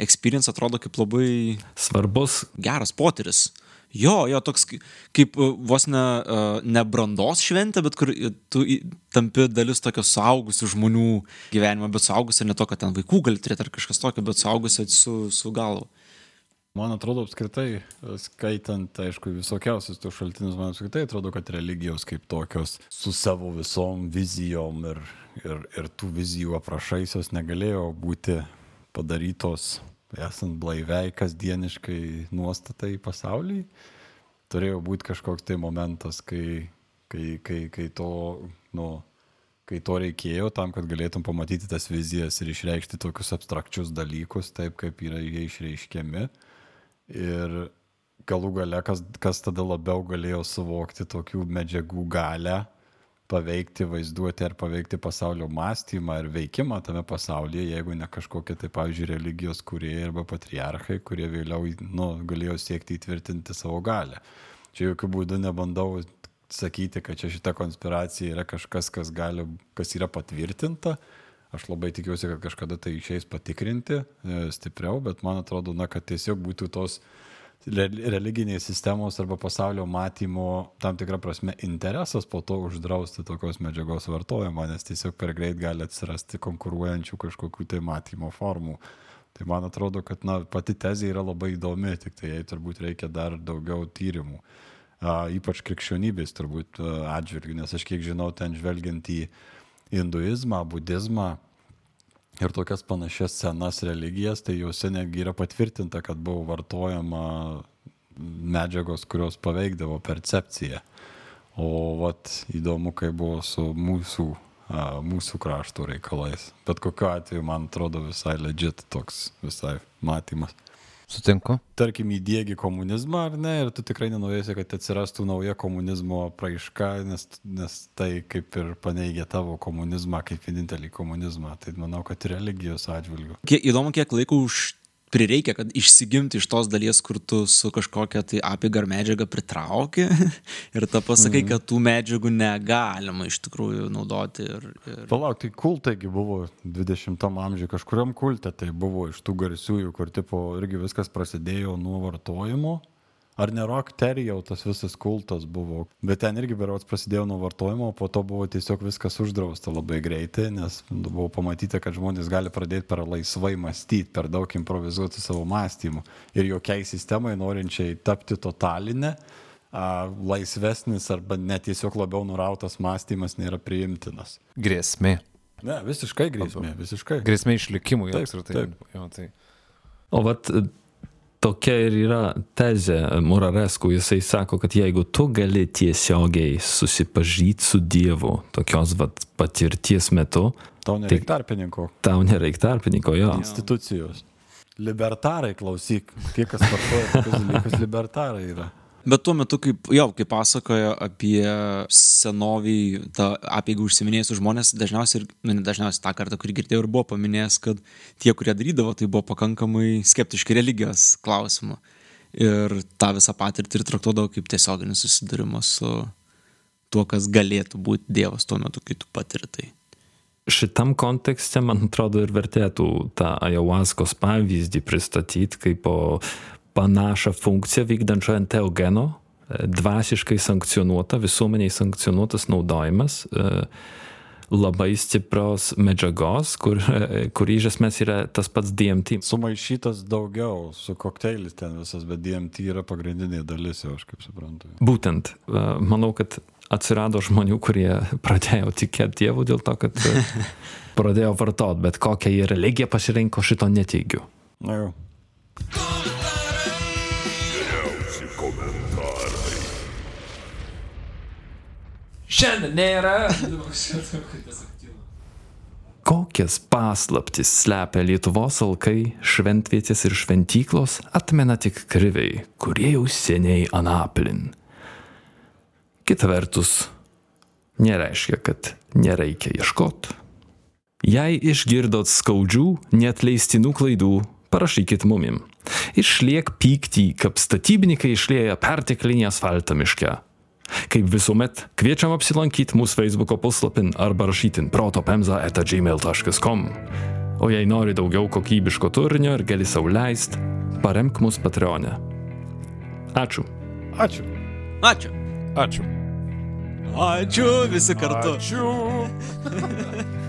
experience, atrodo kaip labai Svarbus geras potyris. Jo, jo, toks kai- kaip uh, vos ne, ne brandos šventė, bet kur tu tampi dalis tokio suaugusių žmonių gyvenimo, bet suaugusių ne to, kad ten vaikų gali turėti ar kažkas tokio, bet suaugusių su, su galva. Man atrodo apskritai, skaitant, aišku, visokiausius tų šaltinius, man apskritai atrodo, kad religijos kaip tokios su savo visom vizijom ir, ir, ir tų vizijų aprašais jos negalėjo būti padarytos esant blaiviai kasdieniškai nuostatai pasauliai. Turėjo būti kažkoks tai momentas, kai, kai, kai, kai to, nu, kai to reikėjo tam, kad galėtum pamatyti tas vizijas ir išreikšti tokius abstrakčius dalykus, taip kaip yra jie išreiškiami. Ir galų gale, kas, kas tada labiau galėjo suvokti tokių medžiagų galę, paveikti vaizduoti ar paveikti pasaulio mąstymą ir veikimą tame pasaulyje, jeigu ne kažkokie, tai pavyzdžiui, religijos kurieji arba patriarchai, kurie vėliau nu, galėjo siekti įtvirtinti savo galę. Čia jokių būdų nebandau sakyti, kad čia šita konspiracija yra kažkas, kas, gali, kas yra patvirtinta. Aš labai tikiuosi, kad kažkada tai išeis patikrinti e, stipriau, bet man atrodo, na, kad tiesiog būtų tos re- religinės sistemos arba pasaulio matymo tam tikrą prasme interesas po to uždrausti tokios medžiagos vartojimą, nes tiesiog per greit gali atsirasti konkuruojančių kažkokių tai matymo formų. Tai man atrodo, kad na, pati tezė yra labai įdomi, tik tai jai turbūt reikia dar daugiau tyrimų. A, ypač krikščionybės turbūt atžvilgių, nes aš kiek žinau, ten žvelgiant į hinduizmą, budizmą ir tokias panašias senas religijas, tai juose netgi yra patvirtinta, kad buvo vartojama medžiagos, kurios paveikdavo percepciją. O vat įdomu, kaip buvo su mūsų a, mūsų krašto reikalais. Bet kokiu atveju, man atrodo, visai legit toks visai matymas. Sutinku. Tarkim, įdėgi komunizmą ar ne, ir tu tikrai nenorėsi, kad atsirastų nauja komunizmo praiška, nes, nes tai kaip ir paneigia tavo komunizmą kaip vienintelį komunizmą. Tai manau, kad ir religijos atžvilgiu. Įdomu, kiek laiko už prireikia, kad išsigimti iš tos dalies, kur tu su kažkokia tai apigar medžiaga pritrauki [LAUGHS] ir ta pasakai, kad tų medžiagų negalima iš tikrųjų naudoti. Ir, ir... Palauk, tai kultaigi buvo 20 amžiuje, kažkuriam kulte tai buvo iš tų garsiųjų, kur tipo irgi viskas prasidėjo nuo vartojimo. Ar ne Rockterio tas visas kultas buvo, bet ten irgi berots prasidėjo nuo vartojimo, po to buvo tiesiog viskas uždrausta labai greitai, nes buvo pamatyta, kad žmonės gali pradėti per laisvai mąstyti, per daug improvizuoti savo mąstymu. Ir jokiai sistemai norinčiai tapti totalinę, a, laisvesnis arba net tiesiog labiau nurautas mąstymas nėra priimtinas. Grėsmė. Ne, visiškai grėsmė, visiškai. Grėsmė išlikimui Taip, apskritai. taip. Jo, tai. O vat tokia ir yra tezė Muraresku. Jisai sako, kad jeigu tu gali tiesiogiai susipažyti su Dievu tokios vat patirties metu, Tau nereikia tarpininko. tau nereikia tarpininko jo. Institucijos. Libertarai, klausyk, tie, kas vartoja tokius dalykus, libertarai yra. Bet tuo metu, kaip, jau, kaip pasakojo apie senovį, tą apieigą užsiminėjusius žmonės, dažniausiai, ir, nu, dažniausiai tą kartą, kurį girdėjau, ir buvo paminėjęs, kad tie, kurie darydavo, tai buvo pakankamai skeptiški religijos klausimu. Ir tą visą patirtį ir traktuodavo kaip tiesioginį susidūrimą su tuo, kas galėtų būti Dievas tuo metu, kai tu patiri tai. Šitam kontekste, man atrodo, ir vertėtų tą ayahuaskos pavyzdį pristatyti kaip panašią funkciją vykdančio enteogeno, e, dvasiškai sankcionuota, visuomeniai sankcionuotas naudojimas e, labai stiprios medžiagos, kur, e, kur iš esmės yra tas pats DMT. Sumaišytas daugiau, su kokteilis ten visas, bet DMT yra pagrindinė dalis, jau aš kaip suprantu. Būtent, manau, kad atsirado žmonių, kurie pradėjo tikėti Dievu dėl to, kad [LAUGHS] pradėjo vartot, bet kokią jie religiją pasirinko, šito neteigiu. Na jau. Šiandien nėra. Kokias paslaptis slepia Lietuvos alkai, šventvietės ir šventyklos, atmena tik kriviai, kurie jau seniai anaplin. Kita vertus, nereiškia, kad nereikia ieškoti. Jei išgirdot skaudžių, netleistinų klaidų, parašykit mumim. Išliek pyktį, kaip statybininkai išlieja perteklinį asfaltą miške. Kaip visuomet, kviečiam apsilankyti mūsų Facebook puslapin arba rašyti protopemza.gmail.com. O jei nori daugiau kokybiško turinio ir gali sau leisti, paremk mus Patreonė. Ačiū. Ačiū. Ačiū. Ačiū. Ačiū visi kartu. Ačiū. [LAUGHS]